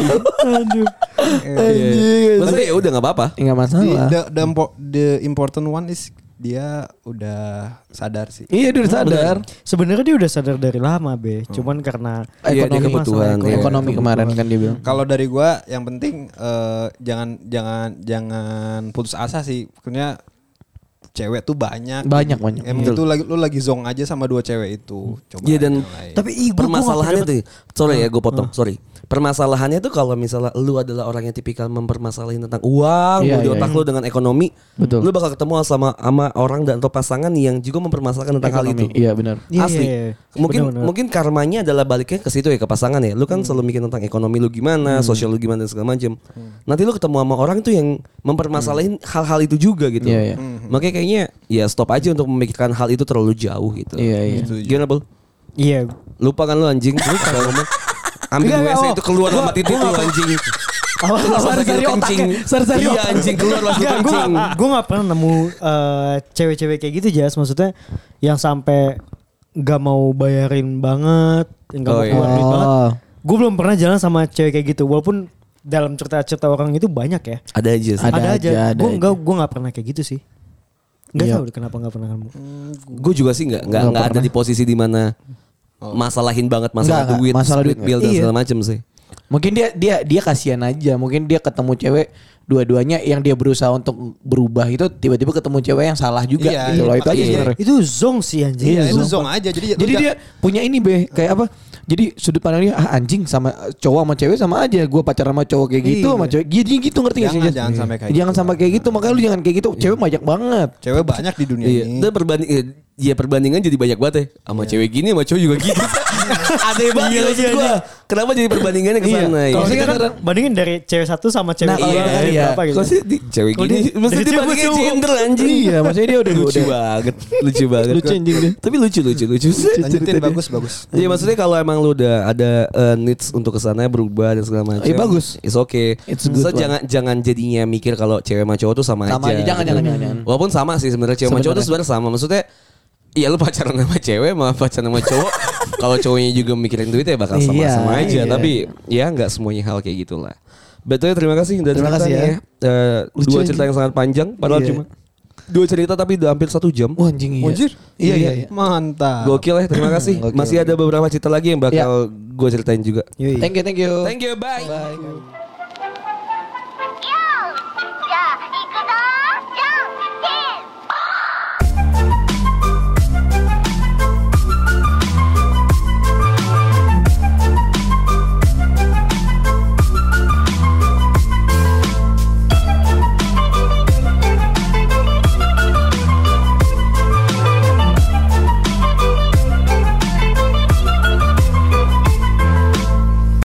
Speaker 2: Anjing.
Speaker 1: Maksudnya ya udah gak apa-apa
Speaker 2: Enggak masalah.
Speaker 3: the, the, the important one is dia udah sadar sih.
Speaker 2: Iya dia udah sadar.
Speaker 4: Sebenarnya dia udah sadar dari lama be. Cuman karena
Speaker 1: Iya, dia
Speaker 2: Ekonomi
Speaker 1: kebutuhan,
Speaker 4: masalah
Speaker 1: iya.
Speaker 2: Ekonomi kemarin kan dia bilang.
Speaker 3: Kalau dari gua yang penting eh, jangan jangan jangan putus asa sih. Pokoknya cewek tuh banyak.
Speaker 2: Banyak, banyak.
Speaker 3: Emang itu lagi lu lagi zong aja sama dua cewek itu. Coba.
Speaker 1: Iya dan.
Speaker 4: Tapi ih,
Speaker 1: permasalahannya tuh, sorry ya gue potong, sorry. Permasalahannya tuh kalau misalnya lu adalah orang yang tipikal mempermasalahin tentang uang, mau di
Speaker 2: iya,
Speaker 1: otak lu dengan ekonomi,
Speaker 2: Betul.
Speaker 1: lu bakal ketemu sama sama orang dan atau pasangan yang juga mempermasalahkan tentang hal itu.
Speaker 2: Ekonomi. Iya benar.
Speaker 4: Iya,
Speaker 1: Asli.
Speaker 4: iya, iya.
Speaker 1: Mungkin
Speaker 4: Benar-benar.
Speaker 1: mungkin karmanya adalah baliknya ke situ ya ke pasangan ya. Lu kan selalu mikir tentang ekonomi lu gimana, sosial lu gimana dan segala macam. Nanti lu ketemu sama orang tuh yang mempermasalahin hal-hal itu juga gitu.
Speaker 2: Iya, iya.
Speaker 1: Makanya kayaknya ya stop aja untuk memikirkan hal itu terlalu jauh gitu.
Speaker 2: Iya iya.
Speaker 1: Gimana, Bul?
Speaker 4: Iya.
Speaker 1: Lupa kan lu anjing? Lupa ngomong. Ambil WC
Speaker 4: enggak,
Speaker 1: itu keluar sama titik lu anjing. Lagi
Speaker 2: Sari-sari otaknya, sari-sari
Speaker 1: Iya anjing keluar
Speaker 4: gue
Speaker 1: kencing.
Speaker 4: gue gak pernah nemu eh, cewek-cewek kayak gitu Jas maksudnya yang sampai gak mau bayarin banget, yang gak
Speaker 1: Oh,
Speaker 4: mau
Speaker 1: iya.
Speaker 4: keluar duit banget.
Speaker 2: Oh.
Speaker 4: Gue belum pernah jalan sama cewek kayak gitu, walaupun dalam cerita-cerita orang itu banyak ya.
Speaker 1: Ada aja sih.
Speaker 2: Ada
Speaker 4: Ada,
Speaker 2: aja,
Speaker 4: aja. Gue
Speaker 2: aja.
Speaker 4: enggak, gue gak pernah kayak gitu sih. Enggak
Speaker 2: Iya.
Speaker 4: tahu deh kenapa gak pernah kamu.
Speaker 1: Gue juga sih nggak nggak
Speaker 2: Nggak
Speaker 1: nggak ada di posisi di mana masalahin banget masalah
Speaker 2: nggak.
Speaker 1: duit,
Speaker 2: Masalah
Speaker 1: split
Speaker 2: duit,
Speaker 1: bill dan
Speaker 4: iya.
Speaker 1: segala macam sih.
Speaker 2: Mungkin dia dia dia kasihan aja. Mungkin dia ketemu cewek dua-duanya yang dia berusaha untuk berubah itu tiba-tiba ketemu cewek yang salah juga
Speaker 3: Iya,
Speaker 2: gitu
Speaker 3: iya,
Speaker 2: loh. Itu aja
Speaker 1: iya.
Speaker 4: Itu zong sih anjing.
Speaker 3: Iya, itu
Speaker 4: Zong.
Speaker 3: aja. Jadi
Speaker 2: Jadi dia punya ini be kayak apa? Jadi sudut pandang dia ah anjing sama cowok sama cewek sama aja. Gue pacaran sama cowok kayak gitu
Speaker 4: Iya.
Speaker 2: sama cewek. Jadi gitu ngerti gak sih?
Speaker 3: Jangan, jangan sampai kayak
Speaker 2: Jangan
Speaker 3: gitu.
Speaker 2: sampai kayak gitu. Makanya lu jangan kayak gitu. Cewek banyak banget.
Speaker 3: cewek banyak di dunia
Speaker 1: Iya,
Speaker 3: ini.
Speaker 1: dan perbanding eh, ya perbandingan jadi banyak banget ya. Sama cewek gini sama cowok juga gitu. Aneh banget
Speaker 4: Iya,
Speaker 1: maksud
Speaker 4: iya,
Speaker 1: gua.
Speaker 4: iya.
Speaker 1: Kenapa jadi perbandingannya ke
Speaker 2: Iya.
Speaker 1: sana?
Speaker 4: Kalau
Speaker 1: ya?
Speaker 4: saya kan bandingin dari cewek satu sama cewek
Speaker 2: Nah, iya,
Speaker 4: dari
Speaker 2: iya.
Speaker 4: berapa gitu.
Speaker 1: Kok sih di- cewek gini
Speaker 4: dia-
Speaker 1: mesti dibandingin gender anjing.
Speaker 2: Iya, maksudnya dia udah
Speaker 1: lucu
Speaker 2: udah-
Speaker 1: banget, lucu banget.
Speaker 2: Lucu anjing dia.
Speaker 1: Tapi lucu lucu lucu.
Speaker 3: Lanjutin bagus bagus.
Speaker 1: Iya maksudnya kalau emang lu udah ada uh, needs untuk ke sana berubah dan segala macam.
Speaker 2: Eh, bagus.
Speaker 1: It's okay.
Speaker 2: It's good
Speaker 1: So,
Speaker 2: one.
Speaker 1: jangan jangan jadinya mikir kalau cewek sama cowok tuh sama,
Speaker 2: Sama aja. Jangan,
Speaker 1: gitu.
Speaker 2: jangan, jangan, jangan.
Speaker 1: Walaupun sama sih sebenarnya cewek sama cowok tuh sebenarnya sama. Maksudnya Iya lu pacaran sama cewek sama pacaran sama cowok Kalau cowoknya juga mikirin duit ya bakal sama-sama
Speaker 2: Iya,
Speaker 1: aja
Speaker 2: iya.
Speaker 1: Tapi ya nggak semuanya hal kayak gitulah Betul terima kasih udah
Speaker 2: Terima
Speaker 1: cerita
Speaker 2: kasih ya.
Speaker 1: Eh,
Speaker 2: Lucu
Speaker 1: Dua cerita yang sangat panjang Padahal
Speaker 2: Iya.
Speaker 1: cuma Dua cerita tapi udah hampir satu jam
Speaker 2: Wah anjing iya.
Speaker 3: Anjir.
Speaker 2: Iya iya iya.
Speaker 3: Mantap.
Speaker 1: Gokil ya terima kasih
Speaker 2: Gokil.
Speaker 1: Masih ada beberapa cerita lagi yang bakal gue ceritain juga.
Speaker 2: Thank you, thank you.
Speaker 1: Thank you bye
Speaker 2: Bye.